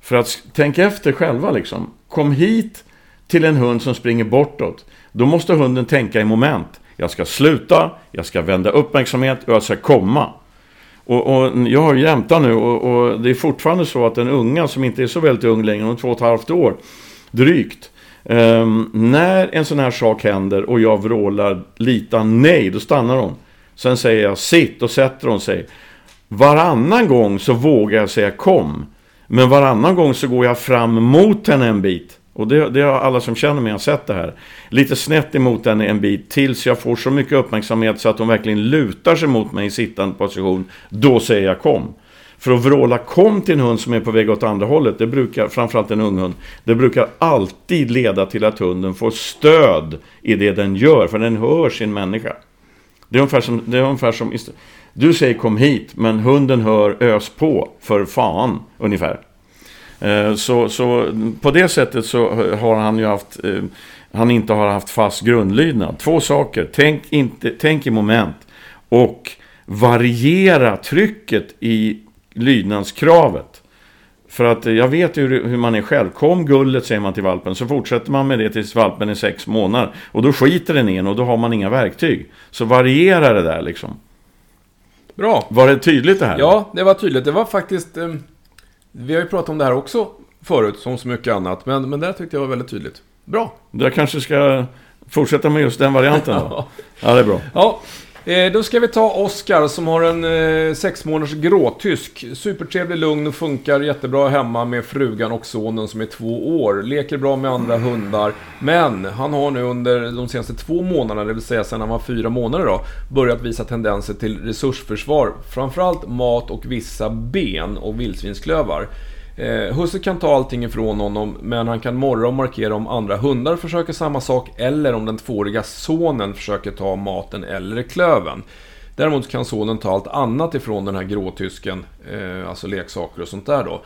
För att tänka efter själva liksom. Kom hit till en hund som springer bortåt. Då måste hunden tänka i moment. Jag ska sluta, jag ska vända uppmärksamhet och jag ska komma. Och, och jag har jämtat nu och, och, det är fortfarande så att den unga som inte är så väldigt ung längre, om två och ett halvt år drygt. Um, när en sån här sak händer och jag vrålar lita nej, då stannar hon. Sen säger jag sitt och sätter hon sig. Varannan gång så vågar jag säga kom. Men varannan gång så går jag fram mot henne en bit. Och det, det har alla som känner mig har sett det här. Lite snett emot henne en bit tills jag får så mycket uppmärksamhet så att hon verkligen lutar sig mot mig i sittande position. Då säger jag kom. För att vråla kom till en hund som är på väg åt andra hållet, det brukar, framförallt en ung hund, det brukar alltid leda till att hunden får stöd i det den gör, för den hör sin människa. Det är ungefär som, det är ungefär som du säger kom hit, men hunden hör ös på, för fan, ungefär. Eh, så, så på det sättet så har han ju haft eh, han inte har haft fast grundlydnad. Två saker. Tänk, inte, tänk i moment. Och variera trycket i lydnadskravet. För att jag vet ju hur man är själv. Kom gullet säger man till valpen så fortsätter man med det tills valpen är sex månader. Och då skiter den igen och då har man inga verktyg. Så variera det där liksom.
Bra.
Var det tydligt det här?
Ja, det var tydligt. Det var faktiskt... Eh, vi har ju pratat om det här också förut, som så mycket annat. Men, men där tyckte jag var väldigt tydligt. Bra.
Jag kanske ska fortsätta med just den varianten då. ja, det är bra.
Ja, Eh, då ska vi ta Oskar som har en eh, sex månaders gråtysk. Supertrevlig, lugn och funkar jättebra hemma med frugan och sonen som är två år. Leker bra med andra hundar. Men han har nu under de senaste två månaderna, det vill säga sedan han var fyra månader då, börjat visa tendenser till resursförsvar. Framförallt mat och vissa ben och vildsvinsklövar. Eh, husse kan ta allting ifrån honom, men han kan morra och markera om andra hundar försöker samma sak eller om den tvååriga sonen försöker ta maten eller klöven. Däremot kan sonen ta allt annat ifrån den här gråtysken, eh, alltså leksaker och sånt där då.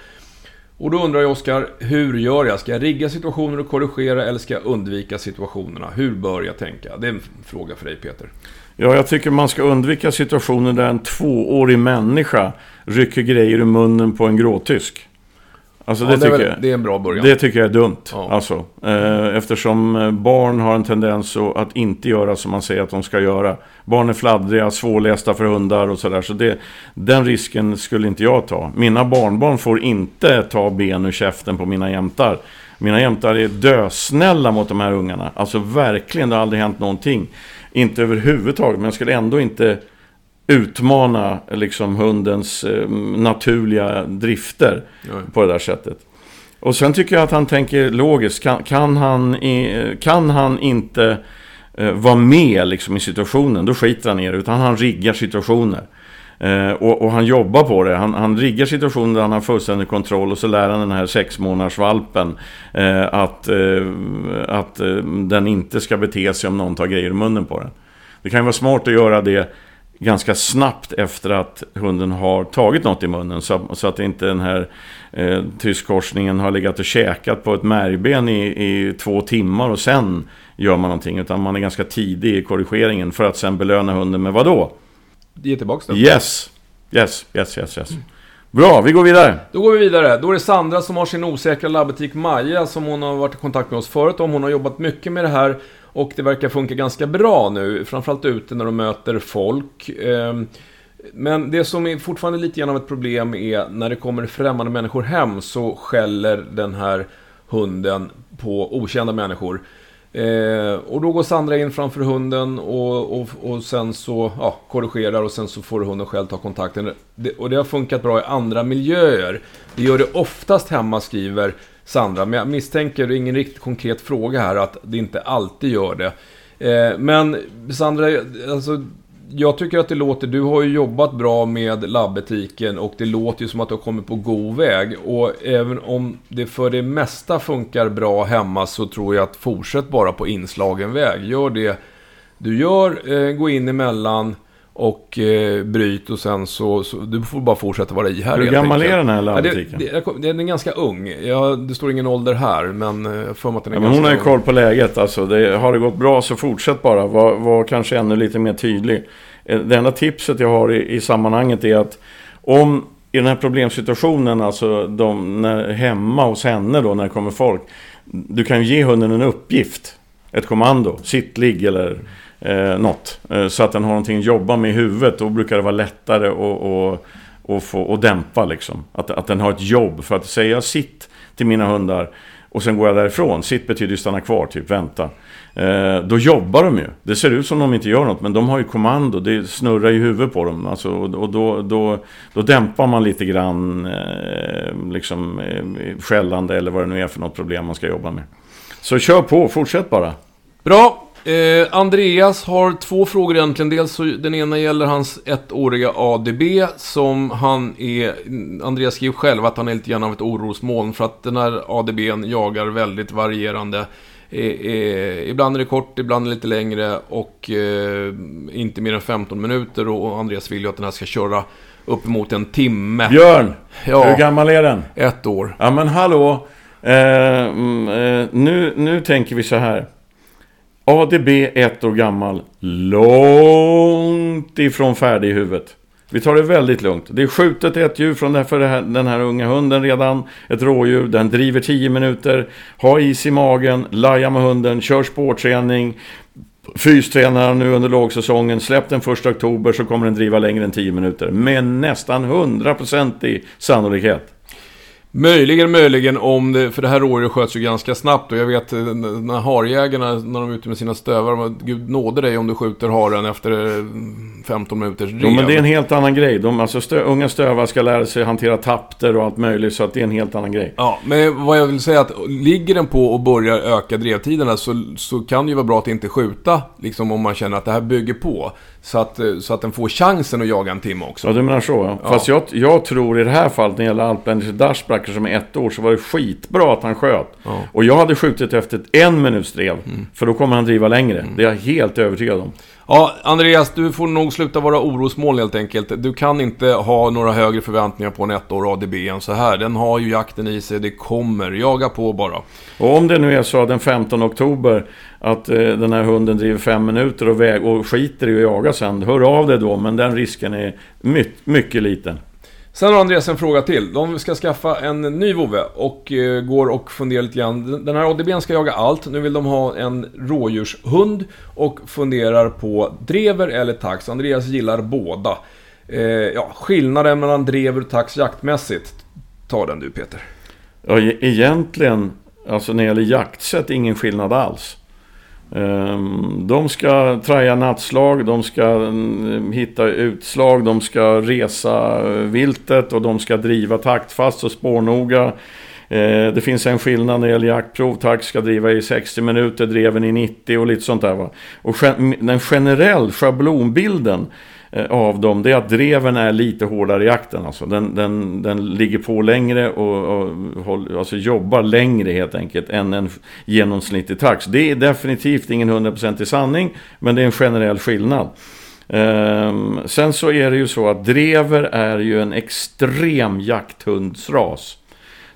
Och då undrar jag Oskar, hur gör jag? Ska jag rigga situationer och korrigera eller ska jag undvika situationerna? Hur bör jag tänka? Det är en fråga för dig Peter.
Ja, jag tycker man ska undvika situationer där en tvåårig människa rycker grejer ur munnen på en gråtysk. Alltså det,
ja, det,
tycker
väl, det är en bra början.
Det tycker jag är dumt. Ja. Alltså, eh, eftersom eh, barn har en tendens att inte göra som man säger att de ska göra. Barn är fladdriga, svårlästa för hundar och sådär. Så det, den risken skulle inte jag ta. Mina barnbarn får inte ta ben ur käften på mina jämtar. Mina jämtar är dösnälla mot de här ungarna. Alltså verkligen, det har aldrig hänt någonting. Inte överhuvudtaget, men jag skulle ändå inte utmana liksom hundens eh, naturliga drifter ja. på det där sättet. Och sen tycker jag att han tänker logiskt. Kan, kan han, kan han inte eh, vara med liksom, i situationen, då skiter han i det. Utan han riggar situationer. Eh, och, och, han jobbar på det. Han, han riggar situationer där han har fullständig kontroll och så lär han den här sex månaders valpen eh, att, eh, att eh, den inte ska bete sig om någon tar grejer i munnen på den. Det kan ju vara smart att göra det ganska snabbt efter att hunden har tagit något i munnen. Så, så att inte den här eh, tyskkorsningen har legat och käkat på ett märgben i, i två timmar och sen gör man någonting. Utan man är ganska tidig i korrigeringen för att sen belöna hunden med vad då?
Ge tillbaka
det. Yes, yes, yes, yes, yes. Bra, vi går vidare.
Då går vi vidare. Då är det Sandra som har sin osäkra labbutik Maja som hon har varit i kontakt med oss förut om. Hon har jobbat mycket med det här och det verkar funka ganska bra nu, framförallt ute när de möter folk. Ehm, men det som är fortfarande lite grann av ett problem är när det kommer främmande människor hem så skäller den här hunden på okända människor. Eh, och då går Sandra in framför hunden och, och, och sen så ja, korrigerar och sen så får hunden själv ta kontakten. Det, och det har funkat bra i andra miljöer. Det gör det oftast hemma, skriver Sandra. Men jag misstänker, det är ingen riktigt konkret fråga här, att det inte alltid gör det. Eh, men Sandra, alltså, jag tycker att det låter, du har ju jobbat bra med labbetiken och det låter ju som att du har kommit på god väg. Och även om det för det mesta funkar bra hemma så tror jag att fortsätt bara på inslagen väg. Gör det du gör, eh, gå in emellan och eh, bryt och sen så, så, Du får bara fortsätta vara i här
Hur gammal är den här labbutiken?
Ja, det, det, den är ganska ung. Ja, det står ingen ålder här, men eh, för mig att den är ja,
men Hon har ju koll på läget alltså. Det, har det gått bra så fortsätt bara. Var, var kanske ännu lite mer tydlig. Eh, det enda tipset jag har i, i sammanhanget är att om i den här problemsituationen, alltså de, när, hemma hos henne då när det kommer folk. Du kan ju ge hunden en uppgift. Ett kommando, sitt, ligg eller eh, något. Eh, så att den har någonting att jobba med i huvudet. Då brukar det vara lättare att, att, att, få, att dämpa liksom. Att, att den har ett jobb. För att säga sitt till mina hundar och sen går jag därifrån. Sitt betyder ju stanna kvar, typ vänta. Eh, då jobbar de ju. Det ser ut som de inte gör något, men de har ju kommando. Det snurrar i huvudet på dem. Alltså, och då, då, då dämpar man lite grann eh, liksom, eh, skällande eller vad det nu är för något problem man ska jobba med. Så kör på, fortsätt bara.
Bra, Eh, Andreas har två frågor egentligen. Dels så, den ena gäller hans ettåriga ADB som han är... Andreas skriver själv att han är lite grann av ett orosmoln för att den här ADBn jagar väldigt varierande. Eh, eh, ibland är det kort, ibland är det lite längre och eh, inte mer än 15 minuter och Andreas vill ju att den här ska köra uppemot en timme.
Björn! Ja, hur gammal är den?
Ett år.
Ja men hallå! Eh, mm, eh, nu, nu tänker vi så här. ADB ett år gammal. Långt ifrån färdig i huvudet. Vi tar det väldigt lugnt. Det är skjutet ett djur från för här, den här unga hunden redan. Ett rådjur. Den driver 10 minuter. Ha is i magen. Laja med hunden. Kör spårträning. Fystränar nu under lågsäsongen. Släpp den 1 oktober så kommer den driva längre än 10 minuter. Med nästan 100% sannolikhet.
Möjligen, möjligen om det, för det här året sköts ju ganska snabbt och jag vet eh, när harjägarna, när de är ute med sina stövar, Gud nåde dig om du skjuter haren efter 15 eh, minuters rev.
Jo, men det är en helt annan grej. De, alltså stö, unga stövar ska lära sig hantera tapter och allt möjligt, så att det är en helt annan grej.
Ja, men vad jag vill säga är att ligger den på och börjar öka drevtiderna så, så kan det ju vara bra att inte skjuta, liksom om man känner att det här bygger på. Så att, eh, så att den får chansen att jaga en timme också.
Ja, du menar så ja. ja. Fast jag, jag tror i det här fallet, när det gäller Alpländers Dashbacker som är ett år, så var det skitbra att han sköt. Ja. Och jag hade skjutit efter ett en minuts drev. Mm. För då kommer han driva längre. Mm. Det är jag helt övertygad om.
Ja, Andreas, du får nog sluta vara orosmål helt enkelt. Du kan inte ha några högre förväntningar på en ettårig ADB än så här. Den har ju jakten i sig, det kommer. Jaga på bara.
Och om det nu är så den 15 oktober att eh, den här hunden driver fem minuter och, väg, och skiter i att jaga sen. Hör av dig då, men den risken är my mycket liten.
Sen har Andreas en fråga till. De ska skaffa en ny vovve och eh, går och funderar lite grann. Den här ADBn ska jaga allt. Nu vill de ha en rådjurshund och funderar på drever eller tax. Andreas gillar båda. Eh, ja, skillnaden mellan drever och tax jaktmässigt. Ta den du Peter.
Ja, e-, egentligen, alltså när det gäller jaktsätt, ingen skillnad alls. Ehm, de ska traja nattslag, de ska mm, hitta utslag, de ska resa eh, viltet och de ska driva taktfast och spårnoga. Ehm, det finns en skillnad när det gäller jaktprov. tax ska driva i 60 minuter, dreven i 90 och lite sånt där. Va? Och den generell schablonbilden Eh, av dem, det är att dreven är lite hårdare i jakten. Alltså. Den, den, den ligger på längre och, och alltså jobbar längre helt enkelt än en genomsnittlig tax. Det är definitivt ingen 100% sanning, men det är en generell skillnad. Um, sen så är det ju så att drever är ju en extrem jakthundsras.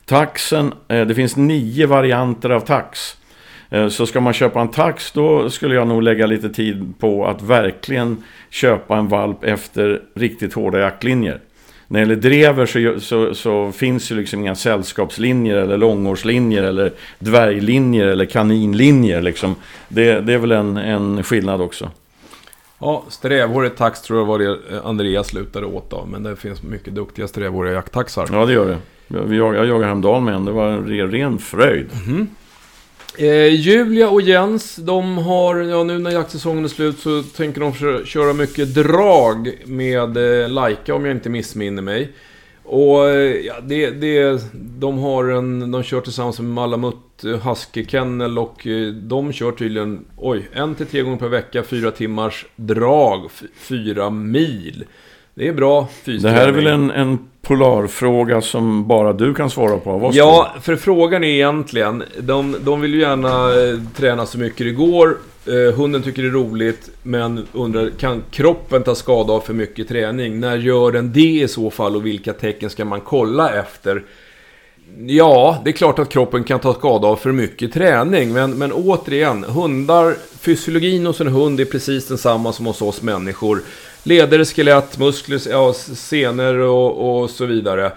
Taxen, eh, det finns nio varianter av tax. Eh, så ska man köpa en tax då skulle jag nog lägga lite tid på att verkligen köpa en valp efter riktigt hårda jaktlinjer. När det gäller drever så, så, så, finns ju liksom inga sällskapslinjer eller långårslinjer eller dvärglinjer eller kaninlinjer. Liksom. Det, det är väl en, en skillnad också.
Ja, strävhårig tax tror jag var det Andreas slutade åt av. Men det finns mycket duktiga strävhåriga jakttaxar.
Ja, det gör det. Jag, jag jagade häromdagen med en. Det var en ren fröjd. Mm -hmm.
Eh, Julia och Jens, de har, ja nu när jaktsäsongen är slut så tänker de köra mycket drag med eh, Laika om jag inte missminner mig. Och eh, ja, det, det, de har en, de kör tillsammans med Malamut eh, Husky Kennel och eh, de kör tydligen, oj, en till tre gånger per vecka, fyra timmars drag, fyra mil. Det är bra
fysträning. Det här är väl en, en polarfråga som bara du kan svara på?
Vad ja, för frågan är egentligen, de, de vill ju gärna eh, träna så mycket det går. Eh, hunden tycker det är roligt, men undrar, kan kroppen ta skada av för mycket träning? När gör den det i så fall och vilka tecken ska man kolla efter? Ja, det är klart att kroppen kan ta skada av för mycket träning, men, men återigen, hundar, fysiologin hos en hund är precis densamma som hos oss människor. Leder, skelett, muskler, ja, senor och, och så vidare.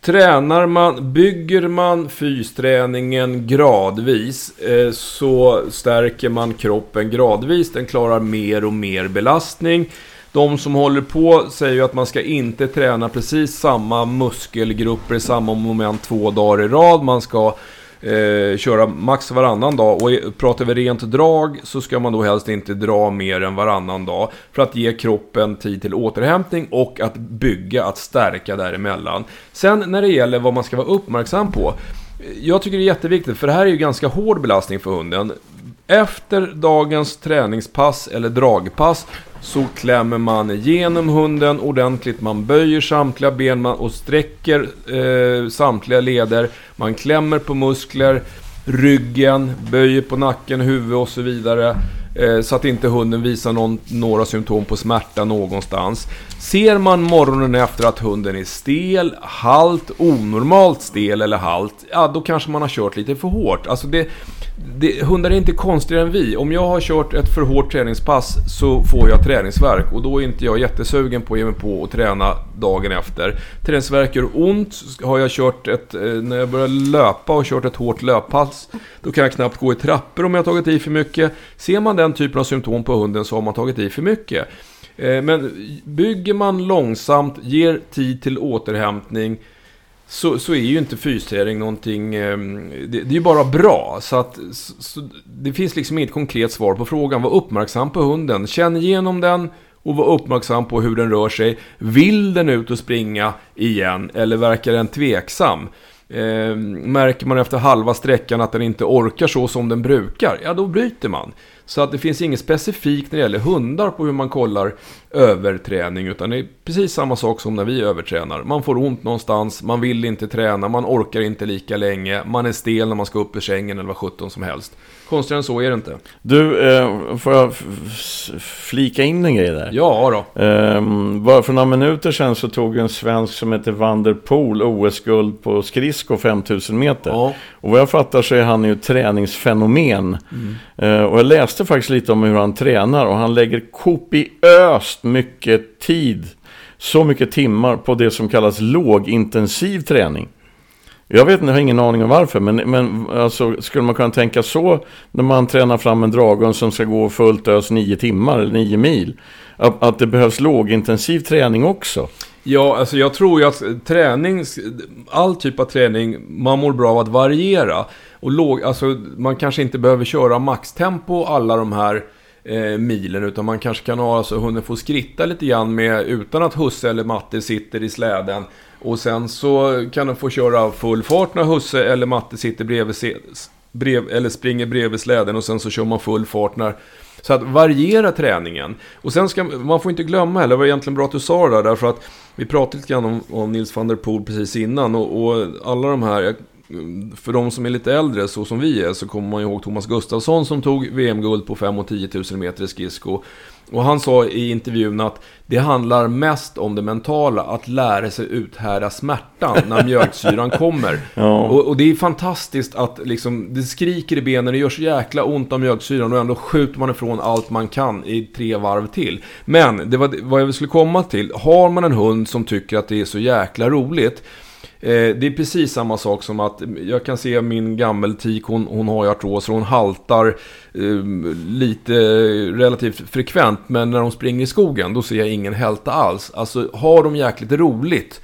Tränar man, bygger man fysträningen gradvis eh, så stärker man kroppen gradvis. Den klarar mer och mer belastning. De som håller på säger ju att man ska inte träna precis samma muskelgrupper i samma moment två dagar i rad. Man ska eh, köra max varannan dag. Och pratar vi rent drag så ska man då helst inte dra mer än varannan dag. För att ge kroppen tid till återhämtning och att bygga, att stärka däremellan. Sen när det gäller vad man ska vara uppmärksam på. Eh, jag tycker det är jätteviktigt, för det här är ju ganska hård belastning för hunden. Efter dagens träningspass eller dragpass så klämmer man igenom hunden ordentligt. Man böjer samtliga ben och sträcker eh, samtliga leder. Man klämmer på muskler, ryggen, böjer på nacken, huvud och så vidare. Eh, så att inte hunden visar någon, några symptom på smärta någonstans. Ser man morgonen efter att hunden är stel, halt, onormalt stel eller halt, ja då kanske man har kört lite för hårt. Alltså det, det, hundar är inte konstigare än vi. Om jag har kört ett för hårt träningspass så får jag träningsverk och då är inte jag jättesugen på att ge mig på att träna dagen efter. Träningsverk gör ont. Har jag kört ett, eh, när jag börjar löpa och kört ett hårt löppass, då kan jag knappt gå i trappor om jag har tagit i för mycket. Ser man den typen av symptom på hunden så har man tagit i för mycket. Eh, men bygger man långsamt, ger tid till återhämtning, så, så är ju inte fysträning någonting... Ehm, det, det är ju bara bra. Så att så, så, det finns liksom inget konkret svar på frågan. Var uppmärksam på hunden. Känn igenom den och var uppmärksam på hur den rör sig. Vill den ut och springa igen eller verkar den tveksam? Eh, märker man efter halva sträckan att den inte orkar så som den brukar, ja då bryter man. Så att det finns inget specifikt när det gäller hundar på hur man kollar överträning, utan det är precis samma sak som när vi övertränar. Man får ont någonstans, man vill inte träna, man orkar inte lika länge, man är stel när man ska upp ur sängen eller vad sjutton som helst. Konstigare än så är det inte.
Du, eh, får jag flika in en grej där?
Ja då.
Ehm, bara för några minuter sedan så tog en svensk som heter Van der Poel OS-guld på skridsko 5000 meter.
Ja.
Och vad jag fattar så är han ju ett träningsfenomen.
Mm.
Eh, och jag läste faktiskt lite om hur han tränar och han lägger kopiöst mycket tid, så mycket timmar på det som kallas lågintensiv träning. Jag vet inte, jag har ingen aning om varför, men, men alltså, skulle man kunna tänka så när man tränar fram en dragon som ska gå fullt ös nio timmar eller nio mil? Att, att det behövs lågintensiv träning också?
Ja, alltså jag tror ju att träning, all typ av träning, man mår bra av att variera. Och låg, alltså man kanske inte behöver köra maxtempo alla de här eh, milen, utan man kanske kan ha, alltså hunnit få skritta lite grann med, utan att husse eller matte sitter i släden. Och sen så kan de få köra full fart när husse eller matte sitter bredvid, brev, eller springer bredvid släden och sen så kör man full fart när så att variera träningen. Och sen ska man får inte glömma heller, det var egentligen bra att du sa det där, därför att vi pratade lite grann om, om Nils van der Poel precis innan och, och alla de här, jag- för de som är lite äldre så som vi är så kommer man ihåg Thomas Gustafsson som tog VM-guld på 5 och 10 000 meter i skridsko. Och han sa i intervjun att det handlar mest om det mentala, att lära sig uthärda smärtan när mjölksyran kommer.
Ja.
Och, och det är fantastiskt att liksom, det skriker i benen, det gör så jäkla ont av mjölksyran och ändå skjuter man ifrån allt man kan i tre varv till. Men det var vad jag skulle komma till. Har man en hund som tycker att det är så jäkla roligt det är precis samma sak som att jag kan se min gammeltik, hon, hon har ju artros och hon haltar eh, lite relativt frekvent. Men när hon springer i skogen, då ser jag ingen hälta alls. Alltså har de jäkligt roligt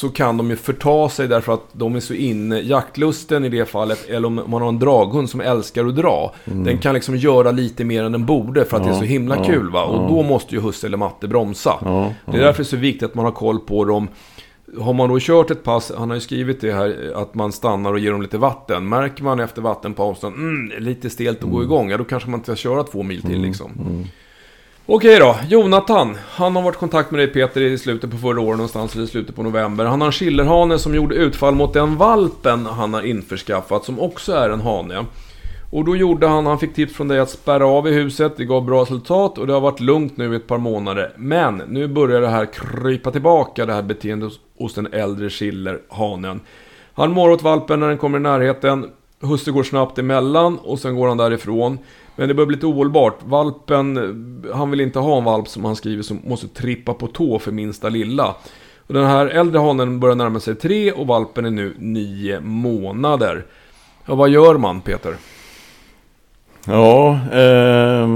så kan de ju förta sig därför att de är så inne, jaktlusten i det fallet, eller om man har en draghund som älskar att dra. Den kan liksom göra lite mer än den borde för att det är så himla
ja,
kul va. Och
ja.
då måste ju husse eller matte bromsa.
Ja,
Det är därför det är så viktigt att man har koll på dem. Har man då kört ett pass, han har ju skrivit det här, att man stannar och ger dem lite vatten. Märker man efter vattenpausen, mm, lite stelt att gå igång, ja då kanske man inte ska köra två mil till liksom. Okej då, Jonathan. Han har varit i kontakt med dig Peter i slutet på förra året någonstans, eller i slutet på november. Han har en schillerhane som gjorde utfall mot den valpen han har införskaffat, som också är en hane. Och då gjorde han, han fick tips från dig att spärra av i huset, det gav bra resultat och det har varit lugnt nu i ett par månader. Men nu börjar det här krypa tillbaka, det här beteendet hos, hos den äldre schillerhanen. Han mår åt valpen när den kommer i närheten, husse går snabbt emellan och sen går han därifrån. Men det börjar bli lite ohållbart. Valpen, han vill inte ha en valp som han skriver som måste trippa på tå för minsta lilla. Och den här äldre hanen börjar närma sig tre och valpen är nu nio månader. Ja, vad gör man Peter?
Ja, eh,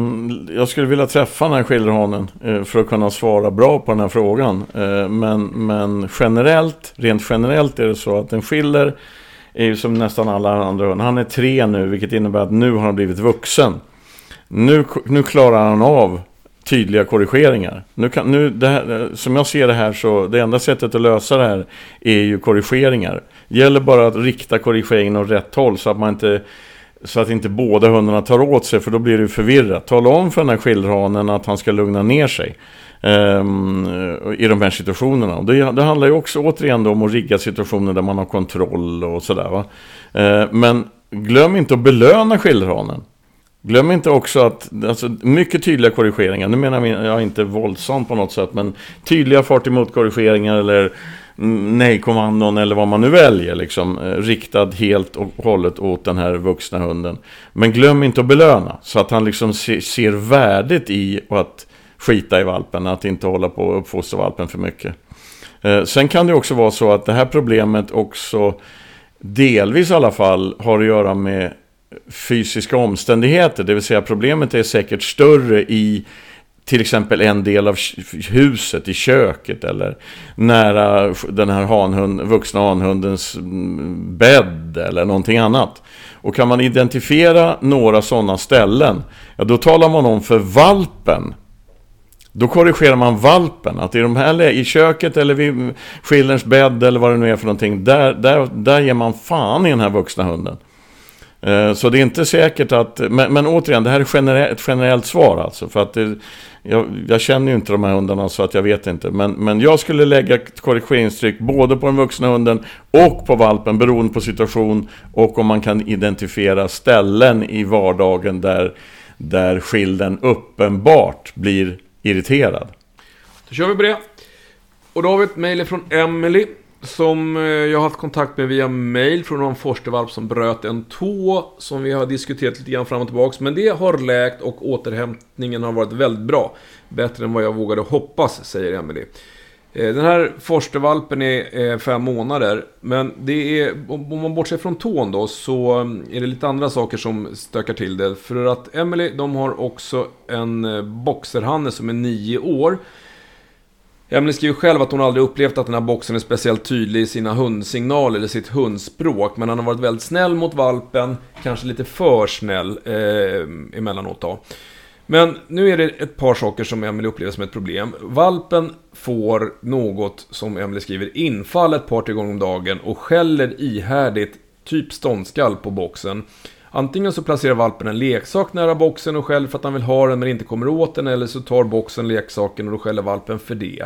jag skulle vilja träffa den här skilderhanen eh, för att kunna svara bra på den här frågan. Eh, men, men generellt, rent generellt är det så att en skiller är ju som nästan alla andra hundar. Han är tre nu, vilket innebär att nu har han blivit vuxen. Nu, nu klarar han av tydliga korrigeringar. Nu kan, nu, det här, eh, som jag ser det här så det enda sättet att lösa det här är ju korrigeringar. Det gäller bara att rikta korrigeringen åt rätt håll så att man inte så att inte båda hundarna tar åt sig för då blir det förvirrat. Tala om för den här skilderhanen att han ska lugna ner sig. Ehm, I de här situationerna. Och Det, det handlar ju också återigen om att rigga situationer där man har kontroll och sådär eh, men glöm inte att belöna skilderhanen. Glöm inte också att, alltså mycket tydliga korrigeringar, nu menar jag inte våldsamt på något sätt, men tydliga fart emot korrigeringar eller nej-kommandon eller vad man nu väljer. Liksom, eh, riktad helt och hållet åt den här vuxna hunden. Men glöm inte att belöna. Så att han liksom se, ser värdet i att skita i valpen. Att inte hålla på och uppfostra valpen för mycket. Eh, sen kan det också vara så att det här problemet också delvis i alla fall har att göra med fysiska omständigheter. Det vill säga problemet är säkert större i till exempel en del av huset, i köket eller nära den här hanhund, vuxna hanhundens mm, bädd eller någonting annat. Och kan man identifiera några sådana ställen, ja då talar man om för valpen då korrigerar man valpen. Att i de här i köket eller vid mm, skillerns bädd eller vad det nu är för någonting. Där, där, där ger man fan i den här vuxna hunden. Eh, så det är inte säkert att, men, men återigen, det här är generell, ett generellt svar alltså. För att det, jag, jag, känner ju inte de här hundarna så att jag vet inte. Men, men jag skulle lägga ett korrigeringstryck både på den vuxna hunden och på valpen beroende på situation. Och om man kan identifiera ställen i vardagen där, där skilden uppenbart blir irriterad.
Då kör vi på det. Och då har vi ett mejl från Emily som eh, jag har haft kontakt med via mail från någon forstervalp som bröt en tå som vi har diskuterat lite grann fram och tillbaka. Men det har läkt och återhämtningen har varit väldigt bra. Bättre än vad jag vågade hoppas, säger Emily. Eh, den här forstervalpen är eh, fem månader. Men det är, om man bortser från tån då, så mm, är det lite andra saker som stökar till det. För att Emily, de har också en boxerhanne som är nio år. Emily skriver själv att hon aldrig upplevt att den här boxen är speciellt tydlig i sina hundsignaler eller sitt hundspråk. Men han har varit väldigt snäll mot valpen, kanske lite för snäll eh, emellanåt då. Men nu är det ett par saker som Emily upplever som ett problem. Valpen får något, som Emily skriver, infall ett par, tre gånger om dagen och skäller ihärdigt, typ ståndskall på boxen. Antingen så placerar valpen en leksak nära boxen och skäller för att han vill ha den men inte kommer åt den. Eller så tar boxen leksaken och då skäller valpen för det.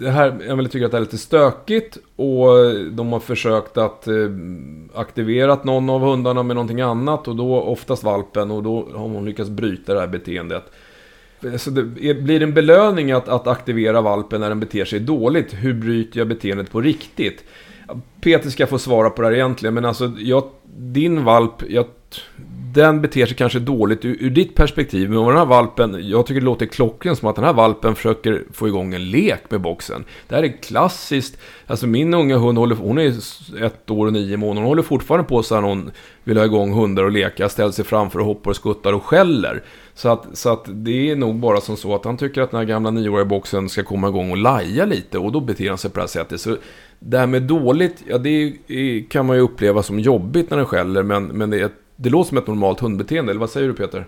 Det här, Emelie tycker att det är lite stökigt och de har försökt att aktiverat aktivera någon av hundarna med någonting annat och då oftast valpen och då har hon lyckats bryta det här beteendet. Så det blir en belöning att, att aktivera valpen när den beter sig dåligt. Hur bryter jag beteendet på riktigt? Peter ska få svara på det här egentligen, men alltså jag, din valp, jag, den beter sig kanske dåligt ur, ur, ditt perspektiv. Men den här valpen, jag tycker det låter klockrent som att den här valpen försöker få igång en lek med boxen. Det här är klassiskt. Alltså min unga hund, håller, hon är ett år och nio månader. Hon håller fortfarande på så här hon vill ha igång hundar och leka. Ställer sig framför och hoppar och skuttar och skäller. Så att, så att det är nog bara som så att han tycker att den här gamla nioåriga boxen ska komma igång och laja lite. Och då beter han sig på det här sättet. Så det här med dåligt, ja det kan man ju uppleva som jobbigt när den skäller. Men, men det, det låter som ett normalt hundbeteende. Eller vad säger du Peter?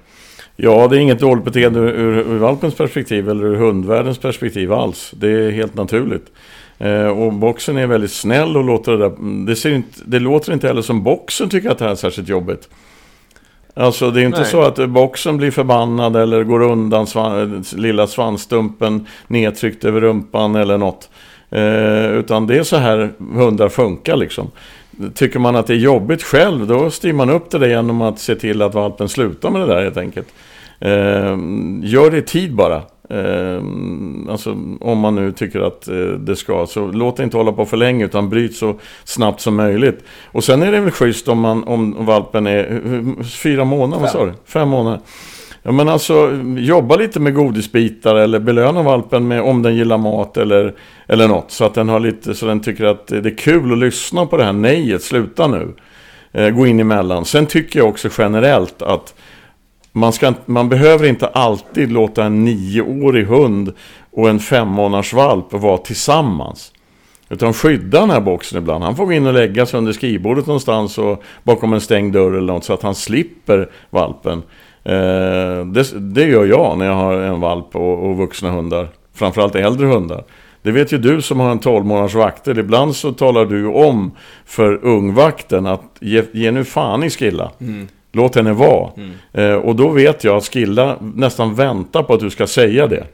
Ja, det är inget dåligt beteende ur, ur valpens perspektiv eller ur hundvärldens perspektiv alls. Det är helt naturligt. Eh, och boxen är väldigt snäll och låter det där... Det, ser inte, det låter inte heller som boxen tycker att det här är särskilt jobbigt. Alltså det är inte Nej. så att boxen blir förbannad eller går undan svan, lilla svansstumpen nedtryckt över rumpan eller något. Eh, utan det är så här hundar funkar liksom. Tycker man att det är jobbigt själv, då styr man upp det genom att se till att valpen slutar med det där helt enkelt. Eh, gör det i tid bara. Eh, alltså om man nu tycker att eh, det ska. Så låt det inte hålla på för länge utan bryt så snabbt som möjligt. Och sen är det väl schysst om, man, om valpen är fyra månader, vad sa du? Fem månader. Ja men alltså jobba lite med godisbitar eller belöna valpen med om den gillar mat eller, eller något. Så att den har lite, så den tycker att det är kul att lyssna på det här nejet, sluta nu. Eh, gå in emellan. Sen tycker jag också generellt att man, ska, man behöver inte alltid låta en nioårig hund och en femmånaders valp vara tillsammans. Utan skydda den här boxen ibland. Han får gå in och lägga sig under skrivbordet någonstans och bakom en stängd dörr eller något så att han slipper valpen. Eh, det, det, gör jag när jag har en valp och, och vuxna hundar. Framförallt äldre hundar. Det vet ju du som har en 12 månaders vakter. Ibland så talar du om för ungvakten att ge, ge nu fan i Skilla. Mm. Låt henne vara. Mm. Eh, och då vet jag att Skilla nästan väntar på att du ska säga det.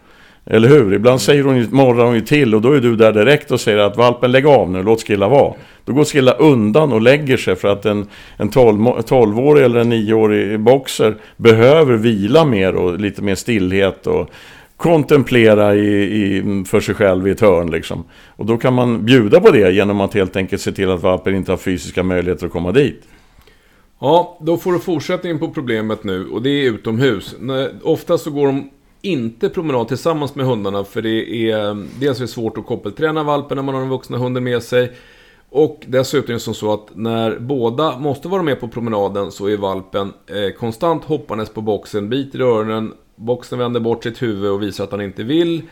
Eller hur? Ibland säger hon ju, morrar hon ju till och då är du där direkt och säger att valpen lägg av nu, låt Skilla vara. Då går Skilla undan och lägger sig för att en, en 12-årig eller en 9-årig boxer behöver vila mer och lite mer stillhet och kontemplera i, i, för sig själv i ett hörn. Liksom. Och då kan man bjuda på det genom att helt enkelt se till att valpen inte har fysiska möjligheter att komma dit.
Ja, då får du fortsättningen på problemet nu och det är utomhus. Ofta så går de inte promenad tillsammans med hundarna för det är dels är det svårt att koppelträna valpen när man har den vuxna hunden med sig. Och dessutom är det som så att när båda måste vara med på promenaden så är valpen eh, konstant hoppandes på boxen, biter i öronen, boxen vänder bort sitt huvud och visar att han inte vill.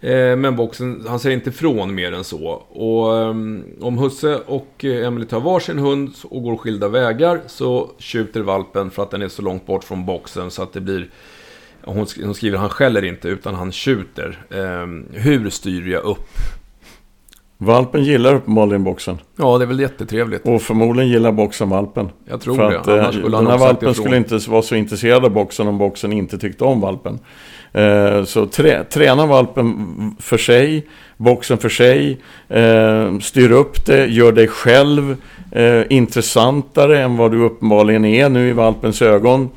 Eh, men boxen, han säger inte ifrån mer än så. Och eh, om Husse och Emily tar varsin hund och går skilda vägar så tjuter valpen för att den är så långt bort från boxen så att det blir hon, skriver han skäller inte utan han tjuter. Um, hur styr jag upp
Valpen gillar uppenbarligen boxen.
Ja, det är väl jättetrevligt.
Och förmodligen gillar boxen valpen.
Jag tror För det.
Att, Annars skulle den här valpen skulle inte vara så intresserad av boxen om boxen inte tyckte om valpen. Eh, så trä, träna valpen för sig, boxen för sig, eh, styr upp det, gör dig själv eh, intressantare än vad du uppenbarligen är nu i valpens ögon.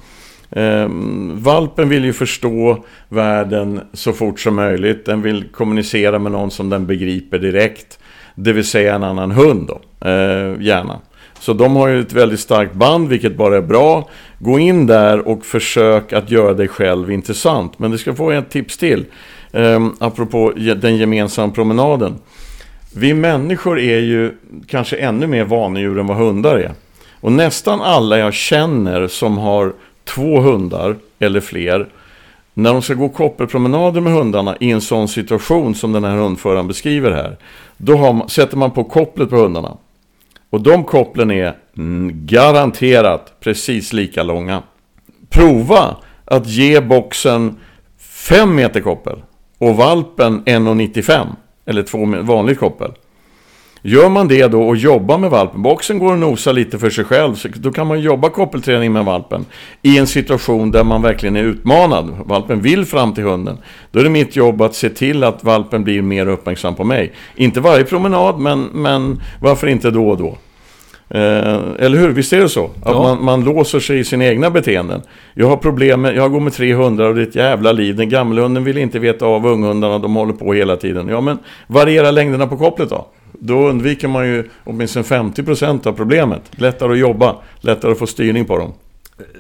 Eh, valpen vill ju förstå världen så fort som möjligt. Den vill kommunicera med någon som den begriper direkt. Det vill säga en annan hund då, eh, gärna. Så de har ju ett väldigt starkt band, vilket bara är bra. Gå in där och försök att göra dig själv intressant. Men du ska få ett tips till, eh, apropå den gemensamma promenaden. Vi människor är ju kanske ännu mer vanedjur än vad hundar är. Och nästan alla jag känner som har två hundar eller fler. När de ska gå koppelpromenader med hundarna i en sån situation som den här hundföraren beskriver här. Då man, sätter man på kopplet på hundarna. Och de kopplen är mm, garanterat precis lika långa. Prova att ge boxen 5 meter koppel och valpen 1,95 eller två vanligt koppel. Gör man det då och jobbar med valpen, boxen går och nosar lite för sig själv, så då kan man jobba koppelträning med valpen i en situation där man verkligen är utmanad. Valpen vill fram till hunden. Då är det mitt jobb att se till att valpen blir mer uppmärksam på mig. Inte varje promenad, men, men varför inte då och då? Eh, eller hur? Visst är det så? Att ja. man, man låser sig i sina egna beteenden. Jag har problem med, jag går med tre hundar och det är ett jävla liv. Den gammelhunden vill inte veta av unghundarna, de håller på hela tiden. Ja, men variera längderna på kopplet då. Då undviker man ju åtminstone 50% av problemet. Lättare att jobba, lättare att få styrning på dem.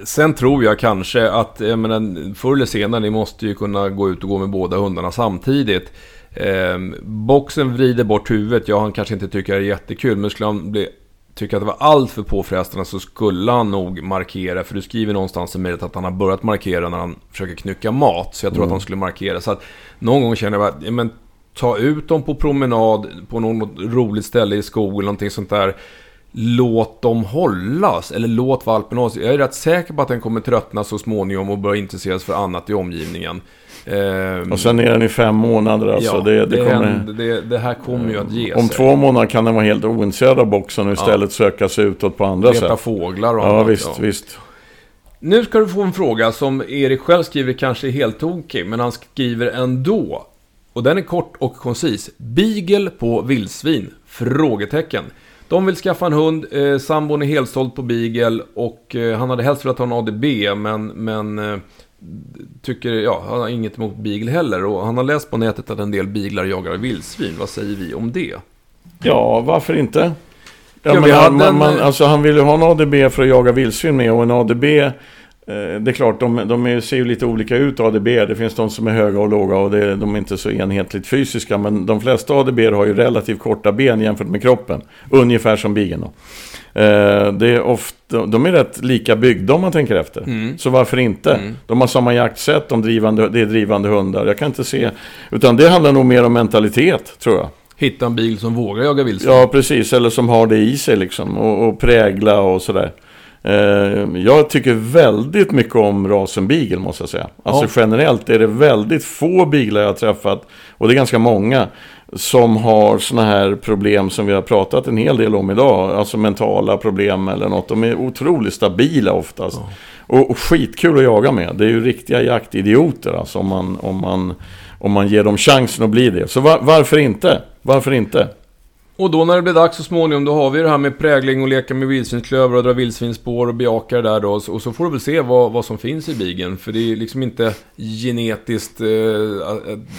Sen tror jag kanske att, jag menar, förr eller senare, ni måste ju kunna gå ut och gå med båda hundarna samtidigt. Eh, boxen vrider bort huvudet, ja han kanske inte tycker det är jättekul, men skulle han bli tycker att det var allt för påfrestande så skulle han nog markera. För du skriver någonstans i mejlet att han har börjat markera när han försöker knycka mat. Så jag tror mm. att han skulle markera. Så att någon gång känner jag att, ja, men ta ut dem på promenad på något roligt ställe i skog eller någonting sånt där. Låt dem hållas, eller låt valpen hållas. Jag är rätt säker på att den kommer tröttna så småningom och börja intresseras för annat i omgivningen.
Ehm, och sen är den i fem månader alltså.
Ja, det, det, det, kommer, det, det, här kommer ju att ge
Om sig. två månader kan den vara helt ointresserad av boxen och istället ja. söka sig utåt på andra
Leta
sätt. Leta
fåglar och
ja, annat. Visst, ja, visst.
Nu ska du få en fråga som Erik själv skriver kanske är helt tokig, men han skriver ändå. Och den är kort och koncis. Beagle på vildsvin? Frågetecken. De vill skaffa en hund, eh, sambon är helt såld på Beagle och eh, han hade helst velat ha en ADB men, men eh, tycker, ja, han har inget emot Beagle heller. Och han har läst på nätet att en del beaglar jagar vildsvin. Vad säger vi om det?
Ja, varför inte? Ja, ja, men han, man, man, alltså, han vill ju ha en ADB för att jaga vildsvin med och en ADB Eh, det är klart, de, de ser ju lite olika ut ADB. Det finns de som är höga och låga och det, de är inte så enhetligt fysiska. Men de flesta ADB har ju relativt korta ben jämfört med kroppen. Ungefär som bigen. Eh, det är ofta, de är rätt lika byggda om man tänker efter. Mm. Så varför inte? Mm. De har samma jaktsätt, de drivande, det är drivande hundar. Jag kan inte se. Utan det handlar nog mer om mentalitet, tror jag.
Hitta en bil som vågar jaga vildsvin.
Ja, precis. Eller som har det i sig liksom. Och, och prägla och sådär. Eh, jag tycker väldigt mycket om rasen beagle måste jag säga. Alltså ja. generellt är det väldigt få beaglar jag har träffat, och det är ganska många, som har sådana här problem som vi har pratat en hel del om idag. Alltså mentala problem eller något. De är otroligt stabila oftast. Ja. Och, och skitkul att jaga med. Det är ju riktiga jaktidioter alltså om man, om man, om man ger dem chansen att bli det. Så var, varför inte? Varför inte?
Och då när det blir dags så småningom, då har vi det här med prägling och leka med vildsvinsklöver och dra vildsvinsspår och bejaka det där då. Och så får du väl se vad, vad som finns i bigen. För det är liksom inte genetiskt eh,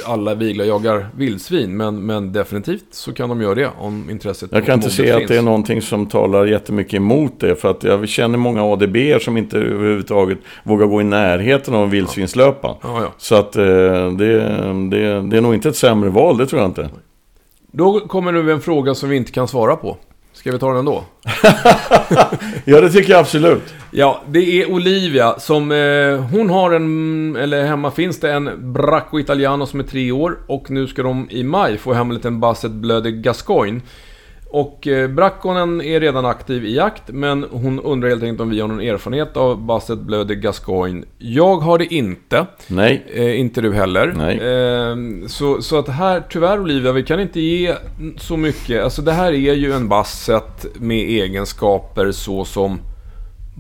alla viglar jagar vildsvin. Men, men definitivt så kan de göra det om intresset
Jag kan inte se
finns.
att det är någonting som talar jättemycket emot det. För att jag känner många ADB som inte överhuvudtaget vågar gå i närheten av en vildsvinslöpa.
Ja, ja.
Så att eh, det, det, det är nog inte ett sämre val, det tror jag inte.
Då kommer nu en fråga som vi inte kan svara på. Ska vi ta den då?
Ja, det tycker jag absolut.
Ja, det är Olivia som... Eh, hon har en... Eller hemma finns det en Bracco Italiano som är tre år. Och nu ska de i maj få hem en liten Basset Bleu de Gascoigne. Och eh, Bracconen är redan aktiv i jakt, men hon undrar helt enkelt om vi har någon erfarenhet av Basset Bleu de Gascoigne. Jag har det inte.
Nej.
Eh, inte du heller.
Nej.
Eh, så, så att här, tyvärr Olivia, vi kan inte ge så mycket. Alltså det här är ju en Basset med egenskaper så som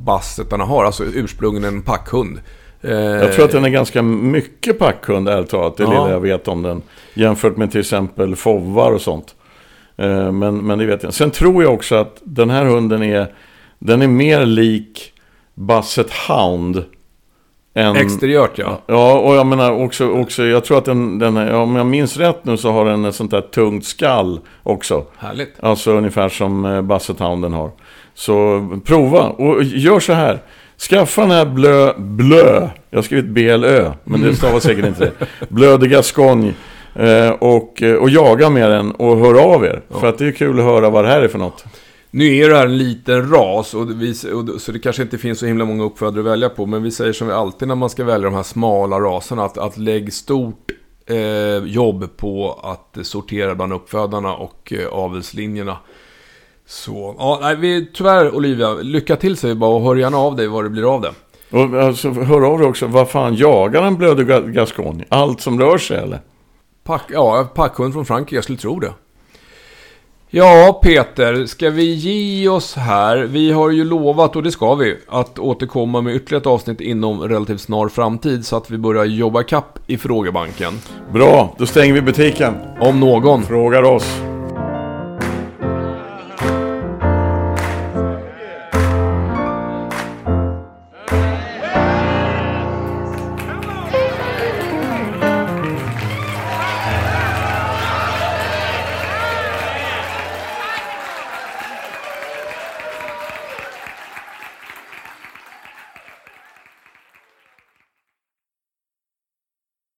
Bassetarna har. Alltså ursprungligen en packhund. Eh,
Jag tror att den är ganska mycket packhund, ärligt talat. Det
Ja.
lilla jag vet om den. Jämfört med till exempel fovvar och sånt. Eh, Men, men det vet jag. Sen tror jag också att den här hunden är... Den är mer lik Basset Hound. Än,
Exteriört ja.
Ja, och jag menar också, också jag tror att den, den är, om jag minns rätt nu så har den ett sånt där tungt skall också.
Härligt.
Alltså ungefär som eh, Basset Hounden har. Så prova och gör så här. Skaffa den här blö, blö, jag har skrivit BLÖ, men det stavas säkert inte det. Blö de Gascogne. Eh, och, eh, och jaga med den och hör av er. För att det är kul att höra vad det här är för något.
Nu är det här en liten ras, och vi, och, så det kanske inte finns så himla många uppfödare att välja på. Men vi säger som vi alltid när man ska välja de här smala raserna, att, att lägg stort eh, jobb på att sortera bland uppfödarna och eh, avelslinjerna. Så, ja, nej, vi, tyvärr Olivia, lycka till säger vi bara och hör gärna av dig vad det blir av det.
Och alltså, hör av er också, vad fan jagar en Blö de Ga- Gascogne? Allt som rör sig eller?
Pack, ja, packhund från Frankrike, jag skulle tro det. Ja, Peter, ska vi ge oss här? Vi har ju lovat, och det ska vi, att återkomma med ytterligare ett avsnitt inom relativt snar framtid så att vi börjar jobba kapp i frågebanken.
Bra, då stänger vi butiken.
Om någon.
Frågar oss.